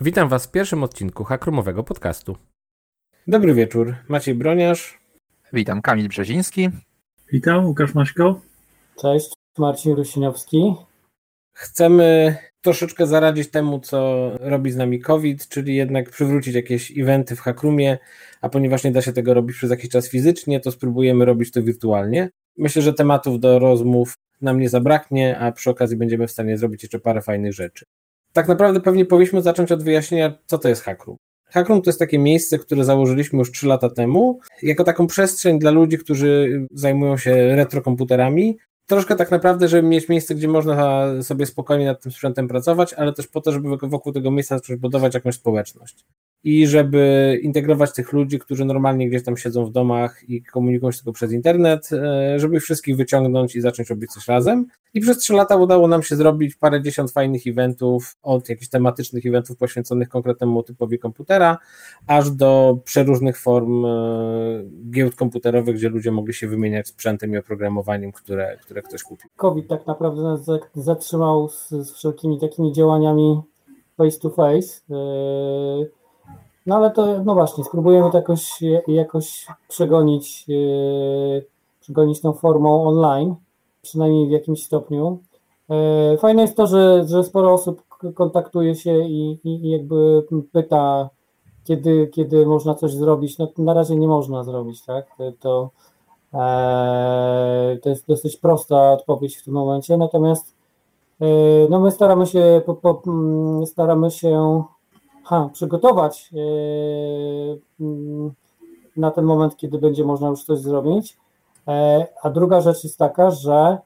Witam Was w pierwszym odcinku Hakrumowego podcastu. Dobry wieczór, Maciej Broniarz. Witam, Kamil Brzeziński. Witam, Łukasz Maśko. Cześć, Marcin Rusinowski. Chcemy troszeczkę zaradzić temu, co robi z nami COVID, czyli jednak przywrócić jakieś eventy w Hakrumie, a ponieważ nie da się tego robić przez jakiś czas fizycznie, to spróbujemy robić to wirtualnie. Myślę, że tematów do rozmów nam nie zabraknie, a przy okazji będziemy w stanie zrobić jeszcze parę fajnych rzeczy. Tak naprawdę pewnie powinniśmy zacząć od wyjaśnienia, co to jest Hackroom. Hackroom to jest takie miejsce, które założyliśmy już 3 lata temu, jako taką przestrzeń dla ludzi, którzy zajmują się retrokomputerami, troszkę tak naprawdę, żeby mieć miejsce, gdzie można sobie spokojnie nad tym sprzętem pracować, ale też po to, żeby wokół tego miejsca zacząć budować jakąś społeczność. I żeby integrować tych ludzi, którzy normalnie gdzieś tam siedzą w domach i komunikują się tylko przez internet, e, żeby ich wszystkich wyciągnąć i zacząć robić coś razem. I przez trzy lata udało nam się zrobić parę dziesiąt fajnych eventów, od jakichś tematycznych eventów poświęconych konkretnemu typowi komputera, aż do przeróżnych form e, giełd komputerowych, gdzie ludzie mogli się wymieniać sprzętem i oprogramowaniem, które, które ktoś kupił. COVID tak naprawdę nas zatrzymał z, z wszelkimi takimi działaniami face to face. E, no ale to, no właśnie, spróbujemy to jakoś, jakoś przegonić, przegonić tą formą online przynajmniej w jakimś stopniu. E, fajne jest to, że, że sporo osób kontaktuje się i, i jakby pyta, kiedy, kiedy można coś zrobić. No, na razie nie można zrobić, tak? To, e, to jest dosyć prosta odpowiedź w tym momencie, natomiast no my staramy się, po, po, mm, staramy się ha, przygotować mm, na ten moment, kiedy będzie można już coś zrobić. E, a druga rzecz jest taka, że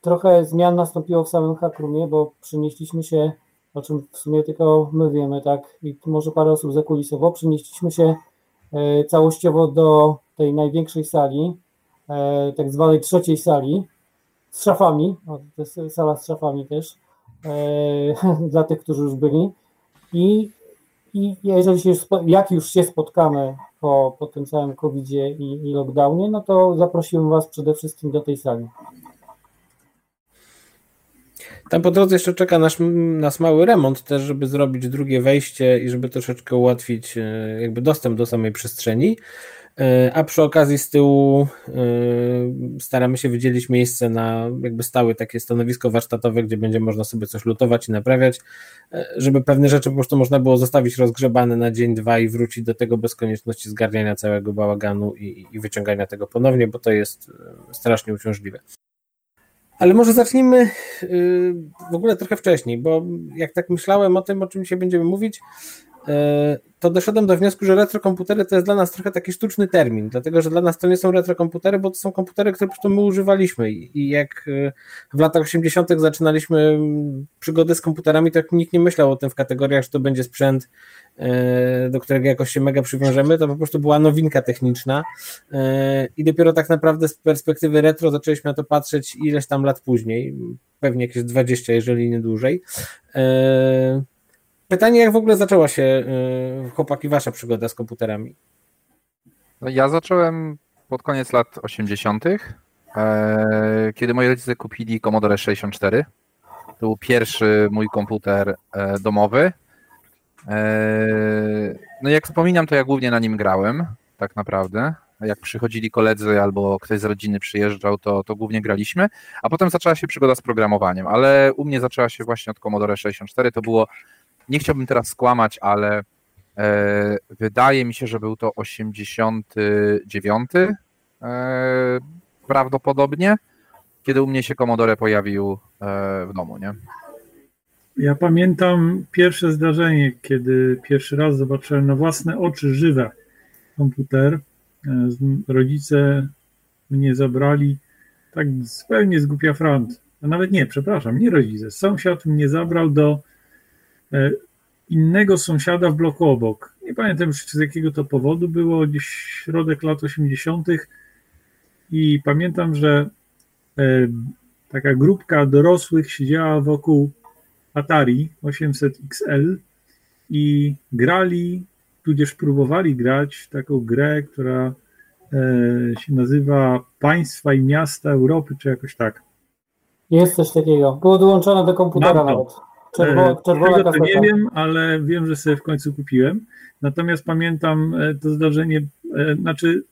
trochę zmian nastąpiło w samym Hackroomie, bo przenieśliśmy się, o czym w sumie tylko my wiemy, tak, i może parę osób zakulisowo, przenieśliśmy się e, całościowo do tej największej sali, e, tak zwanej trzeciej sali, z szafami, o, to jest sala z szafami też, dla tych, którzy już byli. I, i jeżeli się, jak już się spotkamy po, po tym całym covid i, i lockdownie, no to zaprosiłem Was przede wszystkim do tej sali. Tam po drodze jeszcze czeka nasz, nas mały remont też, żeby zrobić drugie wejście i żeby troszeczkę ułatwić e, jakby dostęp do samej przestrzeni. E, a przy okazji z tyłu e, staramy się wydzielić miejsce na jakby stałe takie stanowisko warsztatowe, gdzie będzie można sobie coś lutować i naprawiać, żeby pewne rzeczy po prostu można było zostawić rozgrzebane na dzień, dwa i wrócić do tego bez konieczności zgarniania całego bałaganu i, i wyciągania tego ponownie, bo to jest strasznie uciążliwe. Ale może zacznijmy w ogóle trochę wcześniej, bo jak tak myślałem o tym, o czym dzisiaj będziemy mówić, to doszedłem do wniosku, że retrokomputery to jest dla nas trochę taki sztuczny termin, dlatego że dla nas to nie są retrokomputery, bo to są komputery, które po prostu my używaliśmy i jak e, w latach 80. zaczynaliśmy przygody z komputerami, to nikt nie myślał o tym w kategoriach, że to będzie sprzęt, e, do którego jakoś się mega przywiążemy, to po prostu była nowinka techniczna e, i dopiero tak naprawdę z perspektywy retro zaczęliśmy na to patrzeć ileś tam lat później, pewnie jakieś 20, jeżeli nie dłużej. Pytanie, jak w ogóle zaczęła się, y, chłopaki, wasza przygoda z komputerami? No ja zacząłem pod koniec lat 80., e, kiedy moi rodzice kupili Commodore 64. To był pierwszy mój komputer e, domowy. E, no jak wspominam, to ja głównie na nim grałem, tak naprawdę. Jak przychodzili koledzy albo ktoś z rodziny przyjeżdżał, to, to głównie graliśmy. A potem zaczęła się przygoda z programowaniem, ale u mnie zaczęła się właśnie od Commodore 64. To było nie chciałbym teraz skłamać, ale e, wydaje mi się, że był to 89 e, prawdopodobnie, kiedy u mnie się Commodore pojawił e, w domu, nie? Ja pamiętam pierwsze zdarzenie, kiedy pierwszy raz zobaczyłem na własne oczy żywe komputer. E, rodzice mnie zabrali tak zupełnie z głupia front. A nawet nie, przepraszam, nie rodzice. Sąsiad mnie zabrał do E, innego sąsiada w bloku obok. Nie pamiętam już z jakiego to powodu było, gdzieś środek lat 80. I pamiętam, że e, taka grupka dorosłych siedziała wokół Atari 800 XL i grali, tudzież próbowali grać taką grę, która e, się nazywa Państwa i Miasta Europy, czy jakoś tak. Jest coś takiego. Było dołączone do komputera nawet. Czerwo, E, czerwona Tego to nie wiem, ale wiem, że sobie w końcu kupiłem. Natomiast pamiętam e, to zdarzenie, e, znaczy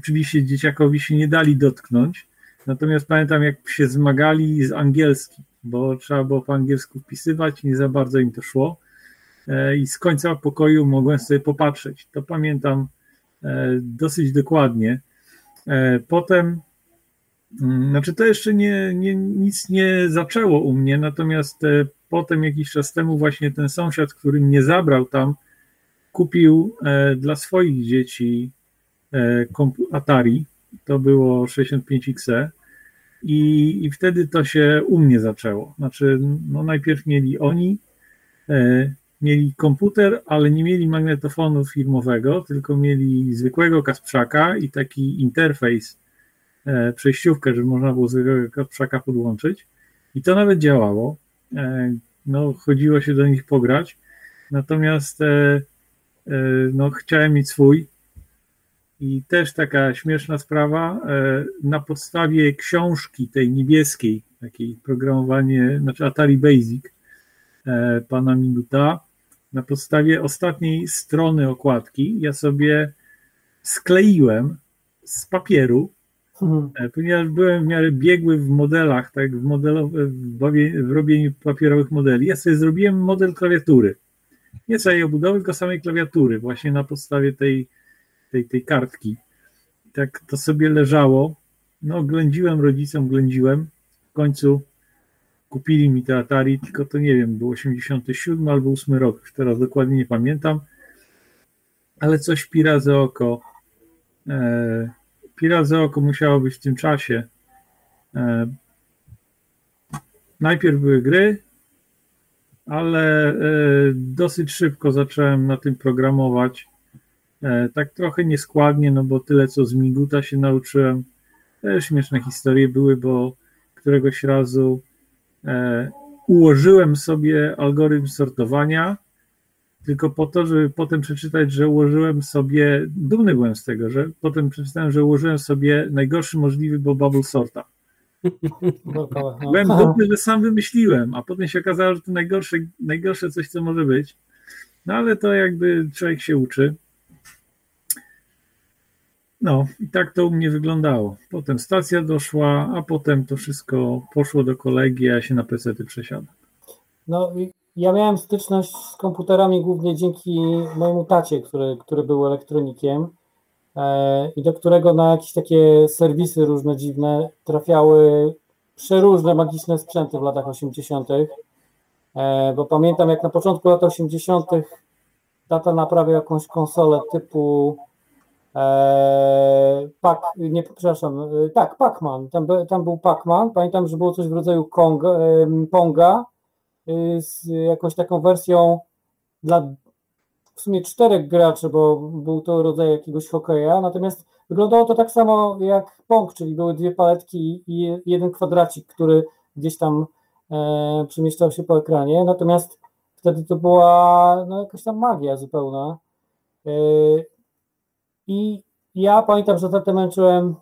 oczywiście dzieciakowi się nie dali dotknąć, natomiast pamiętam jak się zmagali z angielskim, bo trzeba było po angielsku wpisywać, nie za bardzo im to szło i z końca pokoju mogłem sobie popatrzeć. To pamiętam dosyć dokładnie. Potem Znaczy to jeszcze nie, nie, nic nie zaczęło u mnie, natomiast e, potem jakiś czas temu właśnie ten sąsiad, który mnie zabrał tam, kupił e, dla swoich dzieci e, Atari, to było 65XE i, i wtedy to się u mnie zaczęło. Znaczy no najpierw mieli oni, mieli komputer, ale nie mieli magnetofonu firmowego, tylko mieli zwykłego kasprzaka i taki interfejs przejściówkę, żeby można było zwykłego kapszaka podłączyć. I to nawet działało. E, No, chodziło się do nich pograć. Natomiast e, e, no, chciałem mieć swój. I też taka śmieszna sprawa. e, Na podstawie książki tej niebieskiej, takiej programowanie, znaczy Atari Basic e, pana Minuta, na podstawie ostatniej strony okładki ja sobie skleiłem z papieru Mhm. E, Ponieważ byłem w miarę biegły w modelach, tak, w, modelo, w, robieniu papierowych modeli, ja sobie zrobiłem model klawiatury. Nie całej obudowy, tylko samej klawiatury, właśnie na podstawie tej, tej, tej kartki. Tak to sobie leżało. No, ględziłem rodzicom, ględziłem. W końcu kupili mi te Atari, tylko to nie wiem, był 87 albo 8 rok, już teraz dokładnie nie pamiętam. Ale coś pira za oko. E, Pirat za oko musiało być w tym czasie. E, najpierw były gry, ale e, dosyć szybko zacząłem na tym programować. E, tak trochę nieskładnie, no bo tyle co z Miguta się nauczyłem. Też śmieszne historie były, bo któregoś razu ułożyłem sobie algorytm sortowania, tylko po to, żeby potem przeczytać, że ułożyłem sobie, dumny byłem z tego, że potem przeczytałem, że ułożyłem sobie najgorszy możliwy, bo bubble sorta. No. Byłem dumny, że sam wymyśliłem, a potem się okazało, że to najgorsze, najgorsze coś, co może być. No ale to jakby człowiek się uczy. No i tak to u mnie wyglądało. Potem stacja doszła, a potem to wszystko poszło do kolegi, a ja się na PC-ty przesiadłem. No, i ja miałem styczność z komputerami głównie dzięki mojemu tacie, który, który był elektronikiem e, i do którego na jakieś takie serwisy różne dziwne trafiały przeróżne magiczne sprzęty w latach 80., e, bo pamiętam jak na początku lat 80. tata naprawiał jakąś konsolę typu e, Pac, nie, przepraszam, e, tak, Pac-Man, tam, tam był Pac-Man, pamiętam, że było coś w rodzaju Konga, em, Ponga, z jakąś taką wersją dla w sumie czterech graczy, bo był to rodzaj jakiegoś hokeja, natomiast wyglądało to tak samo jak Pong, czyli były dwie paletki i jeden kwadracik, który gdzieś tam e, przemieszczał się po ekranie, natomiast wtedy to była no, jakaś tam magia zupełna. E, I ja pamiętam, że tatę męczyłem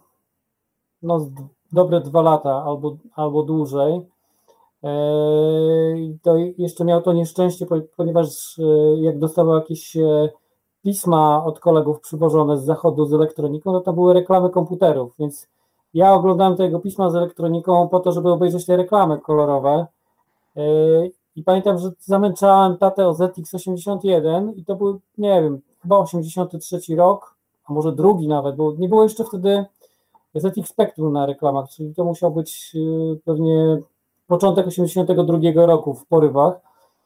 no, dobre dwa lata albo, albo dłużej. Eee, To jeszcze miał to nieszczęście, po- ponieważ e, jak dostawał jakieś e, pisma od kolegów przywożone z zachodu z elektroniką, no to były reklamy komputerów, więc ja oglądałem te jego pisma z elektroniką po to, żeby obejrzeć te reklamy kolorowe. Eee, I pamiętam, że zamęczałem tatę o ZX81 i to był, nie wiem, chyba 83 rok, a może drugi nawet, bo nie było jeszcze wtedy ZX Spectrum na reklamach, czyli to musiał być e, pewnie początek 82 roku w porywach.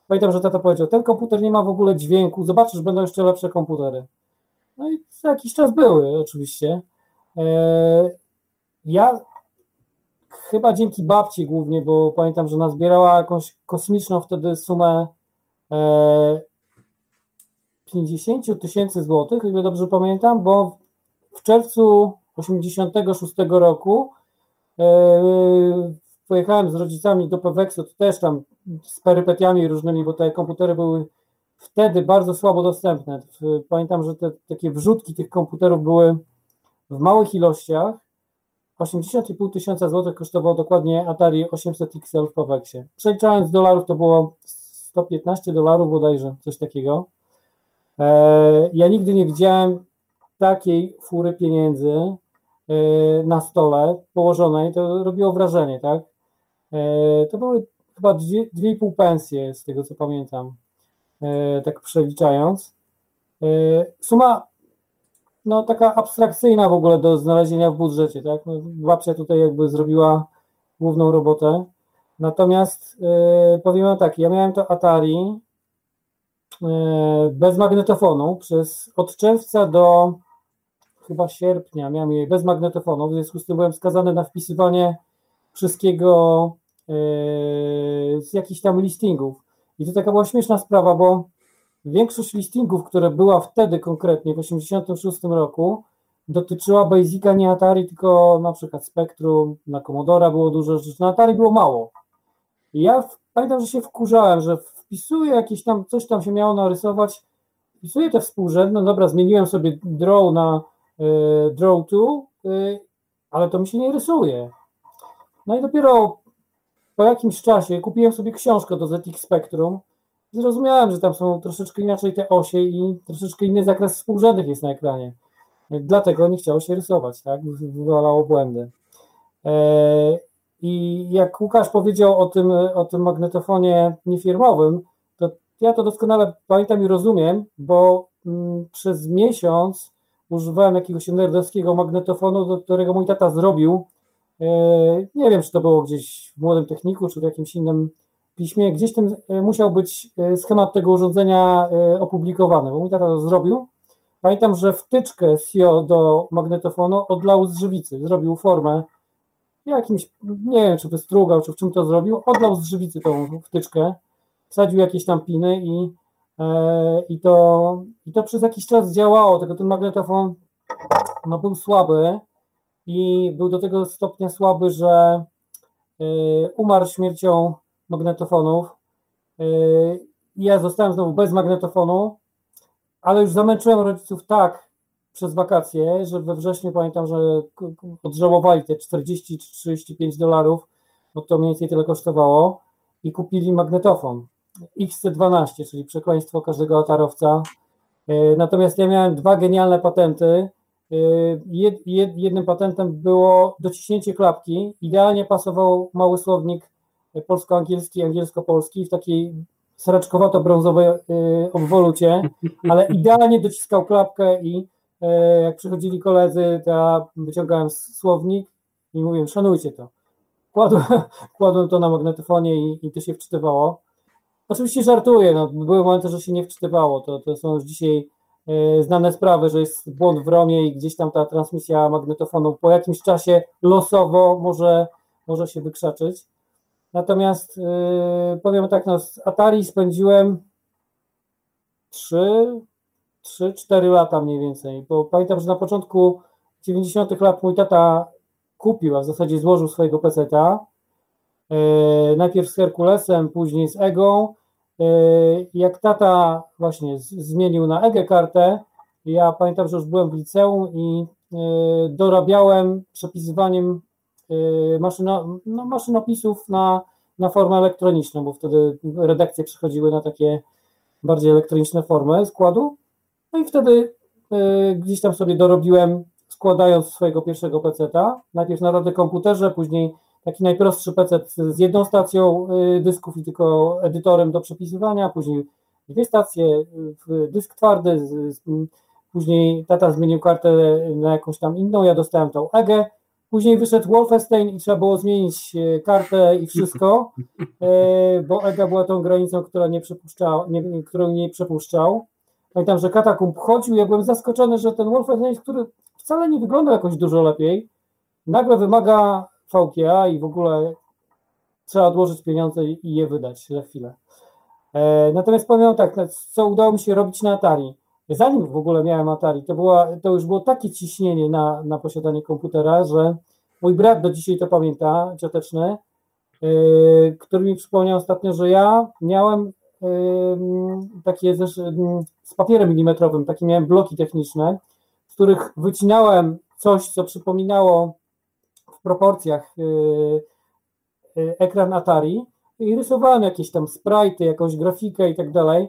Pamiętam, że tata powiedział, ten komputer nie ma w ogóle dźwięku, zobaczysz, będą jeszcze lepsze komputery. No i za jakiś czas były oczywiście. E, Ja chyba dzięki babci głównie, bo pamiętam, że nazbierała jakąś kosmiczną wtedy sumę e, 50 tysięcy złotych, ile dobrze pamiętam, bo w czerwcu 86 roku e, pojechałem z rodzicami do Peweksu, też tam z perypetiami różnymi, bo te komputery były wtedy bardzo słabo dostępne. Pamiętam, że te takie wrzutki tych komputerów były w małych ilościach 80,5 tysiąca złotych dokładnie Atari 800 XL w Powexie. Przeliczając dolarów to było 115 dolarów bodajże, coś takiego. E, ja nigdy nie widziałem takiej fury pieniędzy e, na stole położonej, to robiło wrażenie, tak? E, to były chyba 2,5 pensje, z tego co pamiętam, tak przeliczając. Suma no, taka abstrakcyjna w ogóle do znalezienia w budżecie, tak? No, babcia tutaj jakby zrobiła główną robotę. Natomiast powiem tak, ja miałem to Atari bez magnetofonu przez od czerwca do chyba sierpnia miałem je bez magnetofonu, w związku z tym byłem skazany na wpisywanie wszystkiego yy, z jakichś tam listingów. I to taka była śmieszna sprawa, bo Większość listingów, które była wtedy konkretnie w 1986 roku, dotyczyła Basica nie Atari, tylko na przykład Spectrum, na Commodore było dużo rzeczy, na Atari było mało. I ja pamiętam, że się wkurzałem, że wpisuję jakieś tam, coś tam się miało narysować, wpisuję te współrzędne, no dobra, zmieniłem sobie draw na y, draw 2, y, ale to mi się nie rysuje. No i dopiero po jakimś czasie kupiłem sobie książkę do ZX Spectrum, zrozumiałem, że tam są troszeczkę inaczej te osie i troszeczkę inny zakres współrzędnych jest na ekranie. Dlatego nie chciało się rysować, tak? Wywalało błędy. E, I jak Łukasz powiedział o tym, o tym magnetofonie niefirmowym, to ja to doskonale pamiętam i rozumiem, bo mm, przez miesiąc używałem jakiegoś nerdowskiego magnetofonu, do którego mój tata zrobił. E, nie wiem, czy to było gdzieś w Młodym Techniku, czy w jakimś innym piśmie, gdzieś ten e, musiał być e, schemat tego urządzenia opublikowany, bo mój tata to zrobił. Pamiętam, że wtyczkę SIO do magnetofonu odlał z żywicy, zrobił formę jakimś, nie wiem, czy wystrugał, czy w czym to zrobił, odlał z żywicy tą wtyczkę, wsadził jakieś tam piny i, i, to, i to przez jakiś czas działało, tylko ten magnetofon no, był słaby i był do tego stopnia słaby, że umarł śmiercią magnetofonów. Yy, ja zostałem znowu bez magnetofonu, ale już zamęczyłem rodziców tak przez wakacje, że we wrześniu pamiętam, że odżałowali te 40 czy 35 dolarów, bo to mniej więcej tyle kosztowało i kupili magnetofon XC12, czyli przekleństwo każdego atarowca. Yy, natomiast ja miałem dwa genialne patenty. Yy, jednym patentem było dociśnięcie klapki. Idealnie pasował mały słownik polsko-angielski, angielsko-polski w takiej sraczkowato-brązowej y, obwolucie, ale idealnie dociskał klapkę i y, jak przychodzili koledzy, to ja wyciągałem słownik i mówiłem, szanujcie to. Kładłem, kładłem to na magnetofonie i, i to się wczytywało. Oczywiście żartuję, no, były momenty, że się nie wczytywało, to, to są już dzisiaj y, znane sprawy, że jest błąd w romie i gdzieś tam ta transmisja magnetofonu po jakimś czasie losowo może, może się wykrzaczyć. Natomiast yy, powiem tak, no z Atari spędziłem 3, 4 lata mniej więcej, bo pamiętam, że na początku 90 lat mój tata kupił, a w zasadzie złożył swojego PC-ta. Yy, najpierw z Herkulesem, później z Ego. Yy, jak tata właśnie zmienił na EGE kartę, ja pamiętam, że już byłem w liceum i yy, dorabiałem przepisywaniem Y, maszyno, no, maszynopisów na, na formę elektroniczną, bo wtedy redakcje przechodziły na takie bardziej elektroniczne formy składu. No i wtedy gdzieś tam sobie dorobiłem, składając swojego pierwszego PC-ta, najpierw na rady komputerze, później taki najprostszy PC z jedną stacją y, dysków i tylko edytorem do przepisywania, później dwie stacje, dysk twardy, później tata zmienił kartę na jakąś tam inną, ja dostałem tą EGę, Później wyszedł Wolfenstein i trzeba było zmienić e, kartę i wszystko, e, bo EGA była tą granicą, która nie przepuszczał, nie, którą nie przepuszczał. Pamiętam, że Katakumb chodził, ja byłem zaskoczony, że ten Wolfenstein, który wcale nie wygląda jakoś dużo lepiej, nagle wymaga VGA i w ogóle trzeba odłożyć pieniądze i je wydać za chwilę. E, natomiast powiem tak, co udało mi się robić na Atari zanim w ogóle miałem Atari, to, była, to już było takie ciśnienie na, na posiadanie komputera, że mój brat do dzisiaj to pamięta, cioteczny, yy, który mi przypomniał ostatnio, że ja miałem yy, takie yy, z papierem milimetrowym, takie miałem bloki techniczne, z których wycinałem coś, co przypominało proporcjach ekran Atari i rysowałem jakieś tam sprite, jakąś grafikę i tak dalej.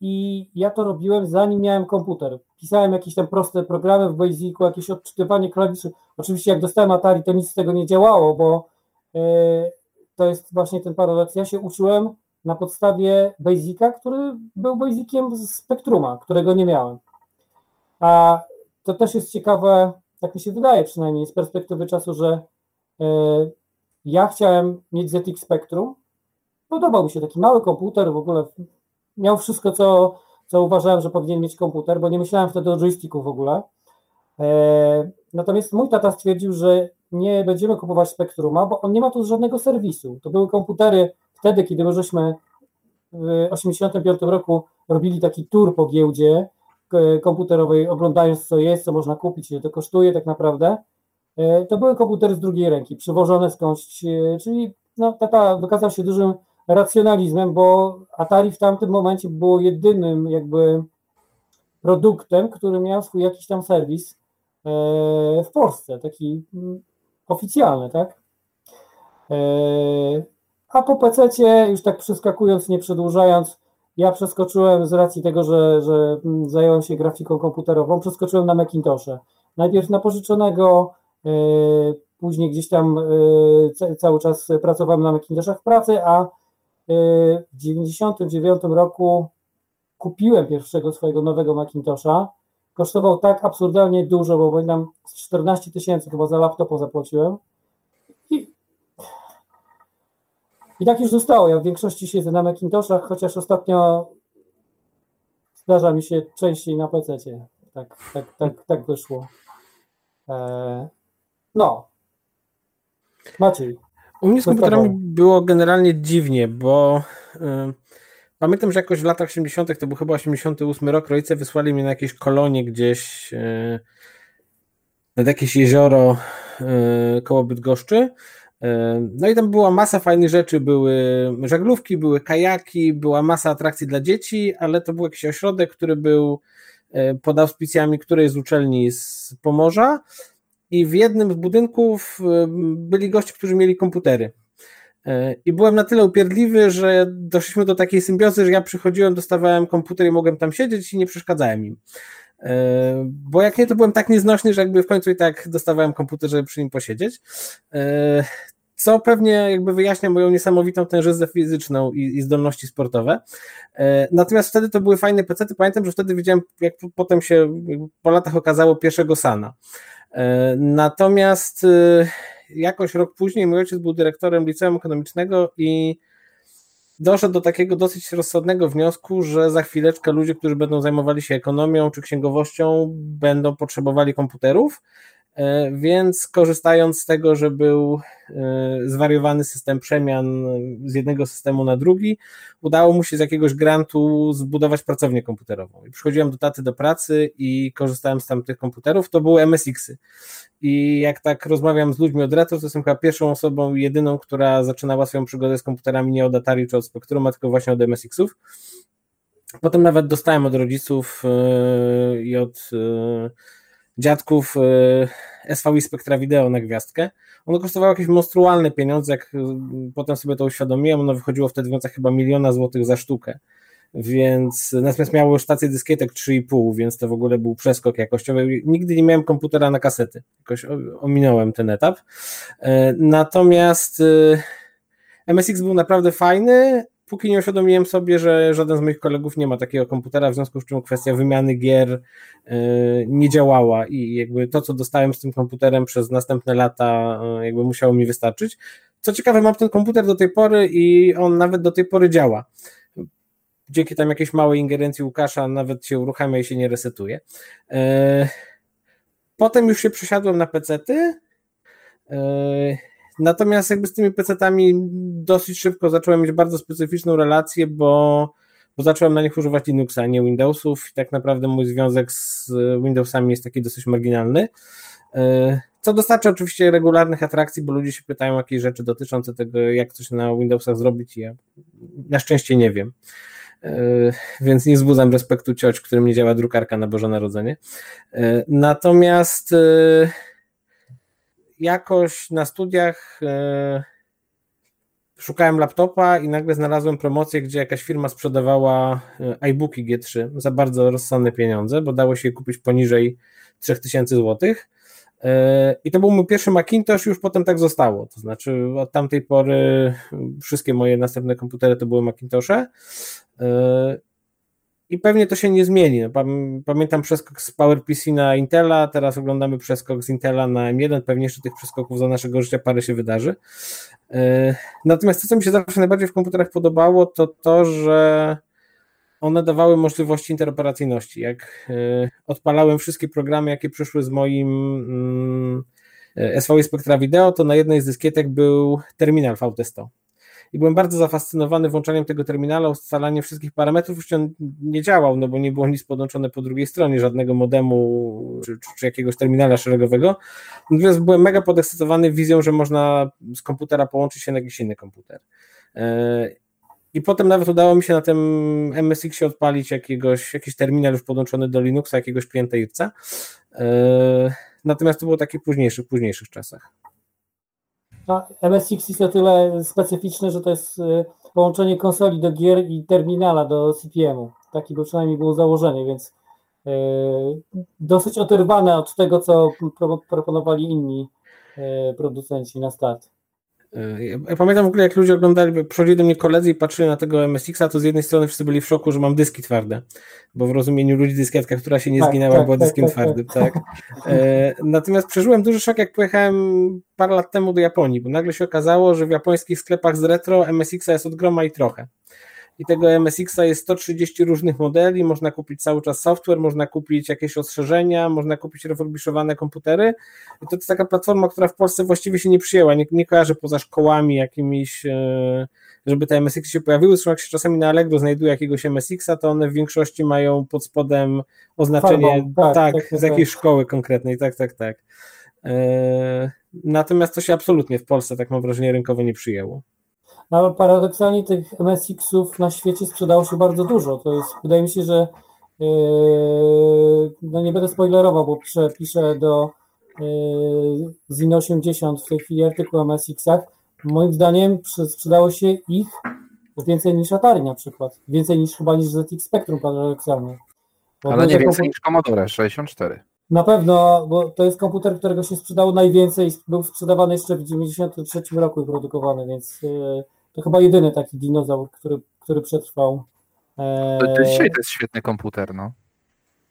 I ja to robiłem zanim miałem komputer. Pisałem jakieś tam proste programy w Basicu, jakieś odczytywanie klawiszy. Oczywiście jak dostałem Atari, to nic z tego nie działało, bo to jest właśnie ten paradoks. Ja się uczyłem na podstawie Basica, który był Basiciem z Spectruma, którego nie miałem. A to też jest ciekawe, tak mi się wydaje przynajmniej z perspektywy czasu, że e, ja chciałem mieć ZX Spectrum. Podobał mi się taki mały komputer, w ogóle miał wszystko, co, co uważałem, że powinien mieć komputer, bo nie myślałem wtedy o joysticku w ogóle. E, natomiast mój tata stwierdził, że nie będziemy kupować Spectruma, bo on nie ma tu żadnego serwisu. To były komputery wtedy, kiedy my żeśmy w 1985 roku robili taki tour po giełdzie komputerowej, oglądając co jest, co można kupić, ile to kosztuje tak naprawdę, e, to były komputery z drugiej ręki, przywożone skądś, e, czyli no, tata wykazał się dużym racjonalizmem, bo Atari w tamtym momencie było jedynym jakby produktem, który miał swój jakiś tam serwis e, w Polsce, taki mm, oficjalny, tak? A po PC, już tak przeskakując, nie przedłużając, ja przeskoczyłem z racji tego, że, że zająłem się grafiką komputerową, przeskoczyłem na Macintosha. Najpierw na pożyczonego, e, później gdzieś tam e, cały czas pracowałem na Macintoshach w pracy, a e, w 1999 roku kupiłem pierwszego swojego nowego Macintosha. Kosztował tak absurdalnie dużo, bo pamiętam 14 tysięcy chyba za laptopa zapłaciłem. I tak już zostało. Ja w większości siedzę na Macintoshach, chociaż ostatnio zdarza mi się częściej na PC. Tak, tak, tak, tak wyszło. Eee, no. Maciej. U mnie z komputerami było generalnie dziwnie, bo y, pamiętam, że jakoś w latach 80., to był chyba 88 rok, rodzice wysłali mnie na jakieś kolonie gdzieś y, nad jakieś jezioro y, koło Bydgoszczy no i tam była masa fajnych rzeczy, były żaglówki, były kajaki, była masa atrakcji dla dzieci, ale to był jakiś ośrodek, który był pod auspicjami której z uczelni z Pomorza i w jednym z budynków byli goście, którzy mieli komputery. I byłem na tyle upierdliwy, że doszliśmy do takiej symbiozy, że ja przychodziłem, dostawałem komputer i mogłem tam siedzieć i nie przeszkadzałem im. Bo jak nie, to byłem tak nieznośny, że jakby w końcu i tak dostawałem komputer, żeby przy nim posiedzieć co pewnie jakby wyjaśnia moją niesamowitą tężyznę fizyczną i, i zdolności sportowe. E, natomiast wtedy to były fajne pecety. Pamiętam, że wtedy widziałem, jak potem się po latach okazało pierwszego Sana. E, natomiast e, jakoś rok później mój ojciec był dyrektorem liceum ekonomicznego i doszedł do takiego dosyć rozsądnego wniosku, że za chwileczkę ludzie, którzy będą zajmowali się ekonomią czy księgowością, będą potrzebowali komputerów więc korzystając z tego, że był e, zwariowany system przemian z jednego systemu na drugi, udało mu się z jakiegoś grantu zbudować pracownię komputerową. I przychodziłem do taty do pracy i korzystałem z tamtych komputerów, to były MSX-y. I jak tak rozmawiam z ludźmi od retro, to jestem chyba pierwszą osobą, jedyną, która zaczynała swoją przygodę z komputerami nie od Atari czy od Spectrum, tylko właśnie od MSX-ów. Potem nawet dostałem od rodziców e, i od dziadków e, SVI Spektra Video na gwiazdkę. Ono kosztowało jakieś monstrualne pieniądze, jak e, potem sobie to uświadomiłem, ono wychodziło wtedy w chyba miliona złotych za sztukę. Więc natomiast miało stację dyskietek 3,5, więc to w ogóle był przeskok jakościowy. Nigdy nie miałem komputera na kasety. Jakoś ominąłem ten etap. E, natomiast MSX był naprawdę fajny, póki nie uświadomiłem sobie, że żaden z moich kolegów nie ma takiego komputera, w związku z czym kwestia wymiany gier yy, nie działała i jakby to, co dostałem z tym komputerem przez następne lata, yy, jakby musiało mi wystarczyć. Co ciekawe, mam ten komputer do tej pory i on nawet do tej pory działa. Dzięki tam jakiejś małej ingerencji Łukasza nawet się uruchamia i się nie resetuje. Yy, potem już się przesiadłem na pecety. Natomiast jakby z tymi PC-tami dosyć szybko zacząłem mieć bardzo specyficzną relację, bo, bo zacząłem na nich używać Linuxa, nie Windowsów i tak naprawdę mój związek z Windowsami jest taki dosyć marginalny. E, co dostarcza oczywiście regularnych atrakcji, bo ludzie się pytają jakieś rzeczy dotyczące tego, jak coś na Windowsach zrobić i ja na szczęście nie wiem. E, więc nie wzbudzam respektu cioć, którym nie działa drukarka na Boże Narodzenie. E, natomiast jakoś na studiach e, szukałem laptopa i nagle znalazłem promocję, gdzie jakaś firma sprzedawała e, iBooki G3 za bardzo rozsądne pieniądze, bo dało się je kupić poniżej 3000 zł. I to był mój pierwszy Macintosh, już potem tak zostało. To znaczy, od tamtej pory wszystkie moje następne komputery to były Macintoshe. I pewnie to się nie zmieni. No, pamiętam przeskok z PowerPC na Intela, teraz oglądamy przeskok z Intela na M1. Pewnie jeszcze tych przeskoków za naszego życia parę się wydarzy. Natomiast to, co mi się zawsze najbardziej w komputerach podobało, to to, że one dawały możliwości interoperacyjności. Jak e, odpalałem wszystkie programy, jakie przyszły z moim mm, e, SVI Spectra Video, to na jednej z dyskietek był terminal VT100. I byłem bardzo zafascynowany włączaniem tego terminala, ustalaniem wszystkich parametrów. Już on nie działał, no bo nie było nic podłączone po drugiej stronie, żadnego modemu czy, czy, czy jakiegoś terminala szeregowego. Natomiast byłem mega podekscytowany wizją, że można z komputera połączyć się na jakiś inny komputer. E, i potem nawet udało mi się na tym MSX odpalić jakiegoś, jakiś terminal już podłączony do Linuxa, jakiegoś klienta. E, natomiast to było takie późniejszych, późniejszych czasach. MSX jest o tyle specyficzne, że to jest e, połączenie konsoli do gier i terminala do CPM-u. Takie było przynajmniej było założenie, więc e, dosyć oderwane od tego, co proponowali inni producenci na start. Ja pamiętam w ogóle, jak ludzie oglądali, przychodzili do mnie koledzy i patrzyli na tego MSX-a, to z jednej strony wszyscy byli w szoku, że mam dyski twarde, bo w rozumieniu ludzi dyskietka, która się nie tak, zginęła, tak, była tak, dyskiem tak, tak. twardym, tak. E, natomiast przeżyłem duży szok, jak pojechałem parę lat temu do Japonii, bo nagle się okazało, że w japońskich sklepach z retro MSX-a jest od groma i trochę i tego MSX-a jest 130 różnych modeli, można kupić cały czas software, można kupić jakieś rozszerzenia, można kupić refurbiszowane komputery i to jest taka platforma, która w Polsce właściwie się nie przyjęła, nie, nie kojarzę poza szkołami jakimiś, e, żeby te MSX się pojawiły, zresztą jak się czasami na Allegro znajduje jakiegoś MSX-a, to one w większości mają pod spodem oznaczenie, Farbą, tak, tak, tak, z jakiejś tak. szkoły konkretnej, tak, tak, tak. E, natomiast to się absolutnie w Polsce, tak mam wrażenie, rynkowo nie przyjęło. No, ale paradoksalnie tych MSX-ów na świecie sprzedało się bardzo dużo. To jest, wydaje mi się, że yy, no nie będę spoilerował, bo piszę, piszę do yy, Zin 80 w tej chwili artykuł o MSX-ach. Moim zdaniem sprzedało się ich więcej niż Atari na przykład. Więcej niż chyba niż ZX Spectrum paradoksalnie. Ale nie więcej niż Commodore 64. Na pewno, bo to jest komputer, którego się sprzedało najwięcej, był sprzedawany jeszcze w 1993 roku i produkowany, więc yy, to chyba jedyny taki dinozaur, który, który przetrwał. To dzisiaj to jest świetny komputer, no.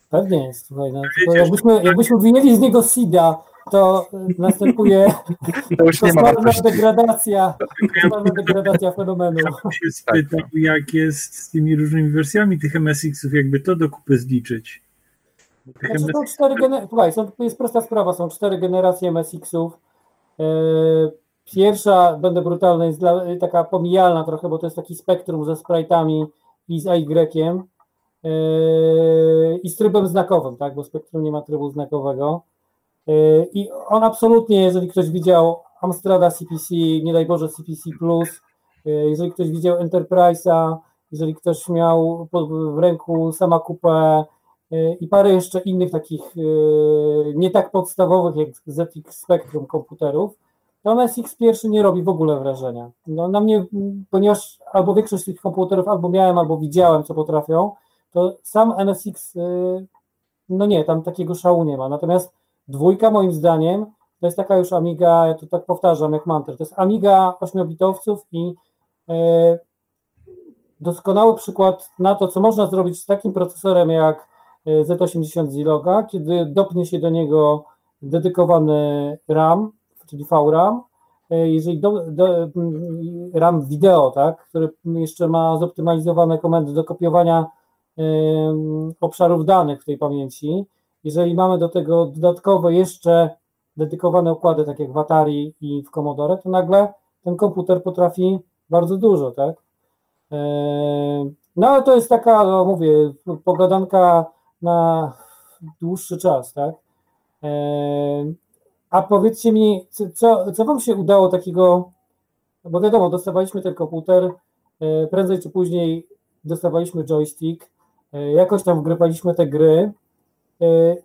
Pewnie jest, słuchaj, no, jakbyśmy, jakbyśmy wyjęli z niego SIDA, to następuje to już nie ma degradacja, degradacja fenomenu. Ja się spytał, jak jest z tymi różnymi wersjami tych MSX-ów, jakby to do kupy zliczyć. Znaczy, są cztery gener- Słuchaj, są, to jest prosta sprawa, są cztery generacje MSX-ów. Yy, Pierwsza, będę brutalny, jest dla, taka pomijalna trochę, bo to jest taki spektrum ze sprite'ami i z AY yy, i z trybem znakowym, tak, bo spektrum nie ma trybu znakowego. Yy, I on absolutnie, jeżeli ktoś widział Amstrada CPC, nie daj Boże CPC+, yy, jeżeli ktoś widział Enterprise'a, jeżeli ktoś miał w ręku sama kupę yy, i parę jeszcze innych takich yy, nie tak podstawowych jak ZX Spectrum komputerów, to MSX pierwszy nie robi w ogóle wrażenia. No, na mnie, ponieważ albo większość tych komputerów albo miałem, albo widziałem, co potrafią, to sam MSX, y, no nie, tam takiego szału nie ma. Natomiast dwójka moim zdaniem to jest taka już Amiga, ja to tak powtarzam jak mantrę, to jest Amiga 8-bitowców i y, doskonały przykład na to, co można zrobić z takim procesorem jak y, Z80 Ziloga, kiedy dopnie się do niego dedykowany RAM, czyli VRAM, e, jeżeli do, do, RAM wideo, tak, który jeszcze ma zoptymalizowane komendy do kopiowania um, obszarów danych w tej pamięci, jeżeli mamy do tego dodatkowe jeszcze dedykowane układy, tak jak w Atari i w Commodore, to nagle ten komputer potrafi bardzo dużo, tak? E, no ale to jest taka, no mówię, pogadanka na dłuższy czas, tak? E, a powiedzcie mi, co, co Wam się udało takiego, bo wiadomo, dostawaliśmy ten komputer, e, prędzej czy później dostawaliśmy joystick, e, jakoś tam wgrywaliśmy te gry.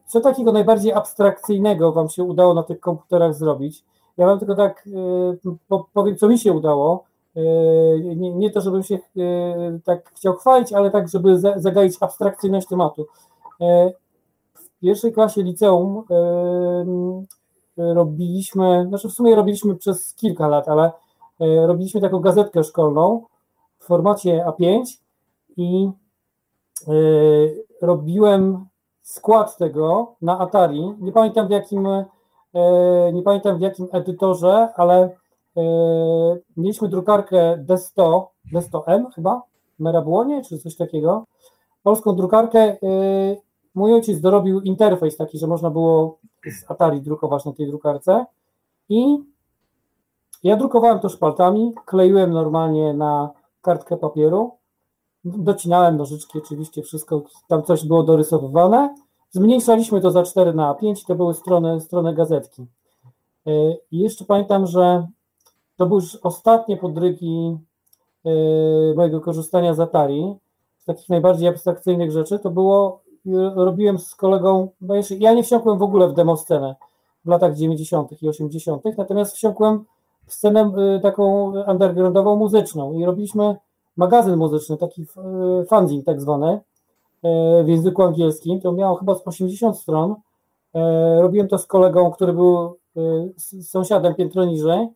Co takiego najbardziej abstrakcyjnego Wam się udało na tych komputerach zrobić? Ja Wam tylko tak powiem, co mi się udało. Nie, nie to, żebym się tak chciał chwalić, ale tak, żeby zagaić abstrakcyjność tematu. W pierwszej klasie liceum robiliśmy, znaczy w sumie robiliśmy przez kilka lat, ale robiliśmy taką gazetkę szkolną w formacie A5 i robiłem skład tego na Atari. Nie pamiętam w jakim, nie pamiętam w jakim edytorze, ale mieliśmy drukarkę D100, D100M chyba, Merabłonie czy coś takiego. Polską drukarkę. Mój ojciec dorobił interfejs taki, że można było z Atari drukować na tej drukarce i ja drukowałem to szpaltami, kleiłem normalnie na kartkę papieru Docinałem nożyczki, oczywiście wszystko, tam coś było dorysowywane. Zmniejszaliśmy to za 4 na 5, to były strony, strony gazetki. E, I jeszcze pamiętam, że to były już ostatnie podrygi e, mojego korzystania z Atari, z takich najbardziej abstrakcyjnych rzeczy, to było, robiłem z kolegą, ja nie wsiąkłem w ogóle w demoscenę w latach 90. i 80., natomiast wsiąkłem w scenę e, taką undergroundową, muzyczną i robiliśmy magazyn muzyczny, taki e, fanzine tak zwany, e, w języku angielskim. To miało chyba z 80 stron. E, robiłem to z kolegą, który był sąsiadem piętro niżej,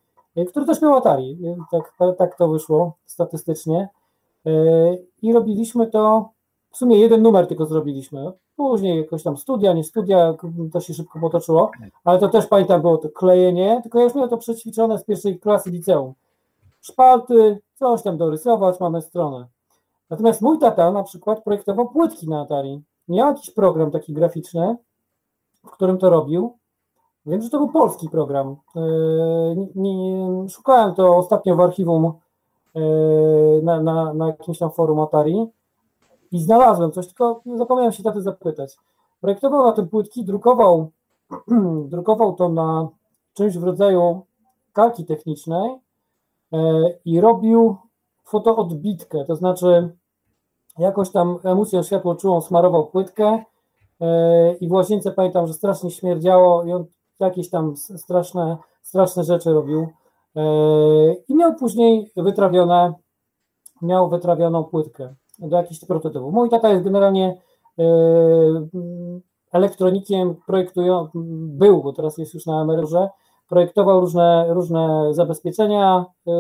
który też miał Atari. Tak, tak to wyszło statystycznie. I robiliśmy to, w sumie jeden numer tylko zrobiliśmy. Później jakoś tam studia, nie studia, to się szybko potoczyło, ale to też pamiętam, było to klejenie, tylko ja już miałem to przećwiczone z pierwszej klasy liceum. Szpalty, coś tam dorysować, mamy stronę. Natomiast mój tata na przykład projektował płytki na Atari. Miał jakiś program taki graficzny, w którym to robił. Wiem, że to był polski program. Nie, szukałem to ostatnio w archiwum e, na, na, na jakimś tam forum Atari i znalazłem coś, tylko zapomniałem się taty zapytać. Projektował na tym płytki, drukował, drukował to na czymś w rodzaju kalki technicznej E, i robił fotoodbitkę, to znaczy jakoś tam emocją światło czułą smarował płytkę e, i w łazience pamiętam, że strasznie śmierdziało i on jakieś tam straszne, straszne rzeczy robił. E, i miał później wytrawione, miał wytrawioną płytkę do jakichś prototypów. Mój tata jest generalnie elektronikiem, projektują, był, bo teraz jest już na emeryturze, projektował różne, różne zabezpieczenia yy,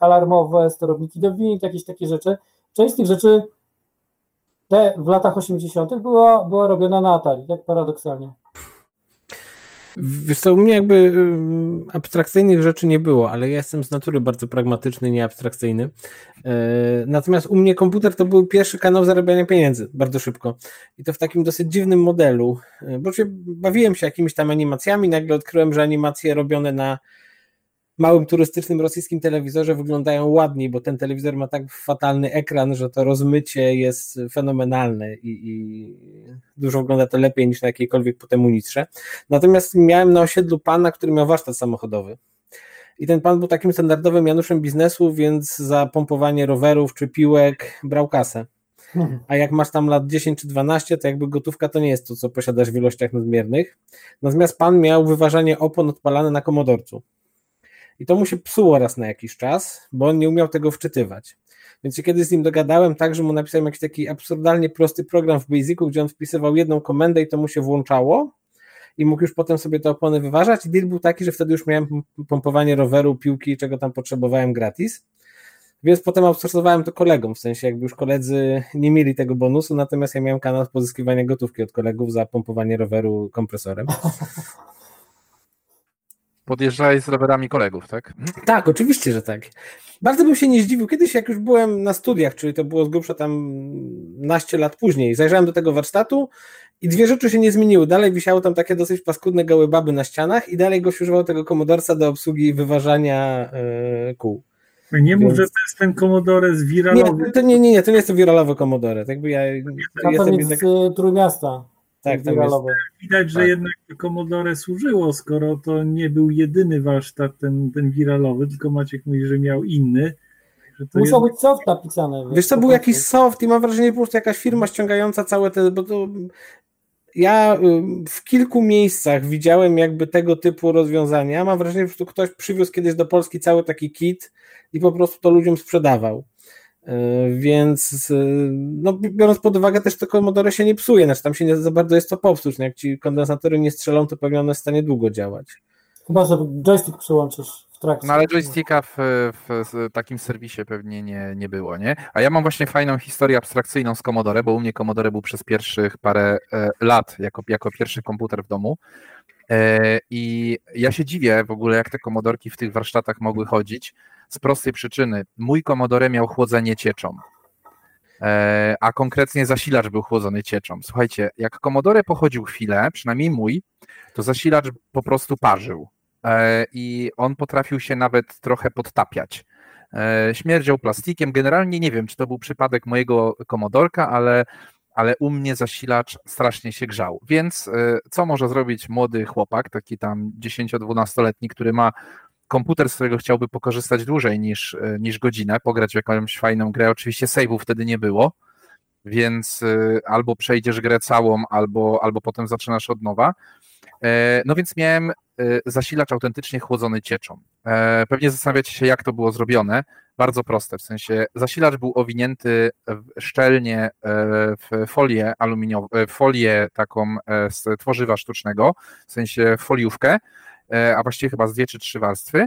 alarmowe, sterowniki do win, jakieś takie rzeczy. Część z tych rzeczy te w latach 80. była, była robiona na Atari, tak paradoksalnie. Wiesz co, u mnie jakby abstrakcyjnych rzeczy nie było, ale ja jestem z natury bardzo pragmatyczny, nie abstrakcyjny. E, natomiast u mnie komputer to był pierwszy kanał zarabiania pieniędzy, bardzo szybko. I to w takim dosyć dziwnym modelu, e, bo bawiłem się jakimiś tam animacjami, nagle odkryłem, że animacje robione na małym turystycznym rosyjskim telewizorze wyglądają ładniej, bo ten telewizor ma tak fatalny ekran, że to rozmycie jest fenomenalne i, i dużo wygląda to lepiej niż na jakiejkolwiek potem unitrze. Natomiast miałem na osiedlu pana, który miał warsztat samochodowy. I ten pan był takim standardowym Januszem biznesu, więc za pompowanie rowerów czy piłek brał kasę. A jak masz tam lat 10 czy 12, to jakby gotówka to nie jest to, co posiadasz w ilościach nadmiernych. Natomiast pan miał wyważanie opon odpalane na komodorcu. I to mu się psuło raz na jakiś czas, bo on nie umiał tego wczytywać. Więc się kiedyś z nim dogadałem tak, że mu napisałem jakiś taki absurdalnie prosty program w Basicu, gdzie on wpisywał jedną komendę i to mu się włączało i mógł już potem sobie te opony wyważać. I deal był taki, że wtedy już miałem pompowanie roweru, piłki, czego tam potrzebowałem gratis. Więc potem outsourcowałem to kolegom, w sensie jakby już koledzy nie mieli tego bonusu, natomiast ja miałem kanał pozyskiwania gotówki od kolegów za pompowanie roweru kompresorem. Podjeżdżałeś z rowerami kolegów, tak? Tak, oczywiście, że tak. Bardzo bym się nie zdziwił. Kiedyś, jak już byłem na studiach, czyli to było z grubsza tam naście lat później, zajrzałem do tego warsztatu i dwie rzeczy się nie zmieniły. Dalej wisiały tam takie dosyć paskudne gołe baby na ścianach i dalej goś używał tego komodorca do obsługi wyważania yy, kół. Nie mów, że to jest ten Commodore z wiralowy. Nie, to nie, nie, nie, to nie jest to wiralowe Commodore. Tak jakby ja, to jestem jednak... z Trójmiasta. Tak, tam jest. Widać, że tak. jednak Commodore służyło, skoro to nie był jedyny warsztat ten, ten wiralowy, tylko Maciek mówi, że miał inny. Musiał jest... być soft napisane. Wiesz, to był jakiś soft i mam wrażenie, po prostu jakaś firma ściągająca całe te, bo to ja w kilku miejscach widziałem jakby tego typu rozwiązania. Mam wrażenie, że ktoś przywiózł kiedyś do Polski cały taki kit i po prostu to ludziom sprzedawał. Y, więc no, biorąc pod uwagę też to Commodore się nie psuje, znaczy tam się nie za bardzo jest co popsuć. No, jak ci kondensatory nie strzelą, to pewnie one w stanie długo działać. Chyba, że joystick przyłączysz w trakcie. No ale joysticka w, w, takim serwisie pewnie nie, nie było, nie? A ja mam właśnie fajną historię abstrakcyjną z Commodore, bo u mnie Commodore był przez pierwszych parę e, lat jako, jako pierwszy komputer w domu. E, I ja się dziwię w ogóle, jak te komodorki w tych warsztatach mogły chodzić, z prostej przyczyny. Mój Commodore miał chłodzenie cieczą, e, a konkretnie zasilacz był chłodzony cieczą. Słuchajcie, jak Commodore pochodził chwilę, przynajmniej mój, to zasilacz po prostu parzył E, i on potrafił się nawet trochę podtapiać. E, śmierdział plastikiem. Generalnie nie wiem, czy to był przypadek mojego komodorka, ale, ale u mnie zasilacz strasznie się grzał. Więc co może zrobić młody chłopak, taki tam 10-12-letni, który ma komputer, z którego chciałby pokorzystać dłużej niż, niż godzinę, pograć w jakąś fajną grę. Oczywiście save'ów wtedy nie było, więc albo przejdziesz grę całą, albo, albo potem zaczynasz od nowa. No więc miałem zasilacz autentycznie chłodzony cieczą. E, pewnie zastanawiacie się, jak to było zrobione. Bardzo proste, w sensie zasilacz był owinięty szczelnie e, w folię aluminiową, e, folię taką z tworzywa sztucznego, w sensie foliówkę, a właściwie chyba z dwie czy trzy warstwy.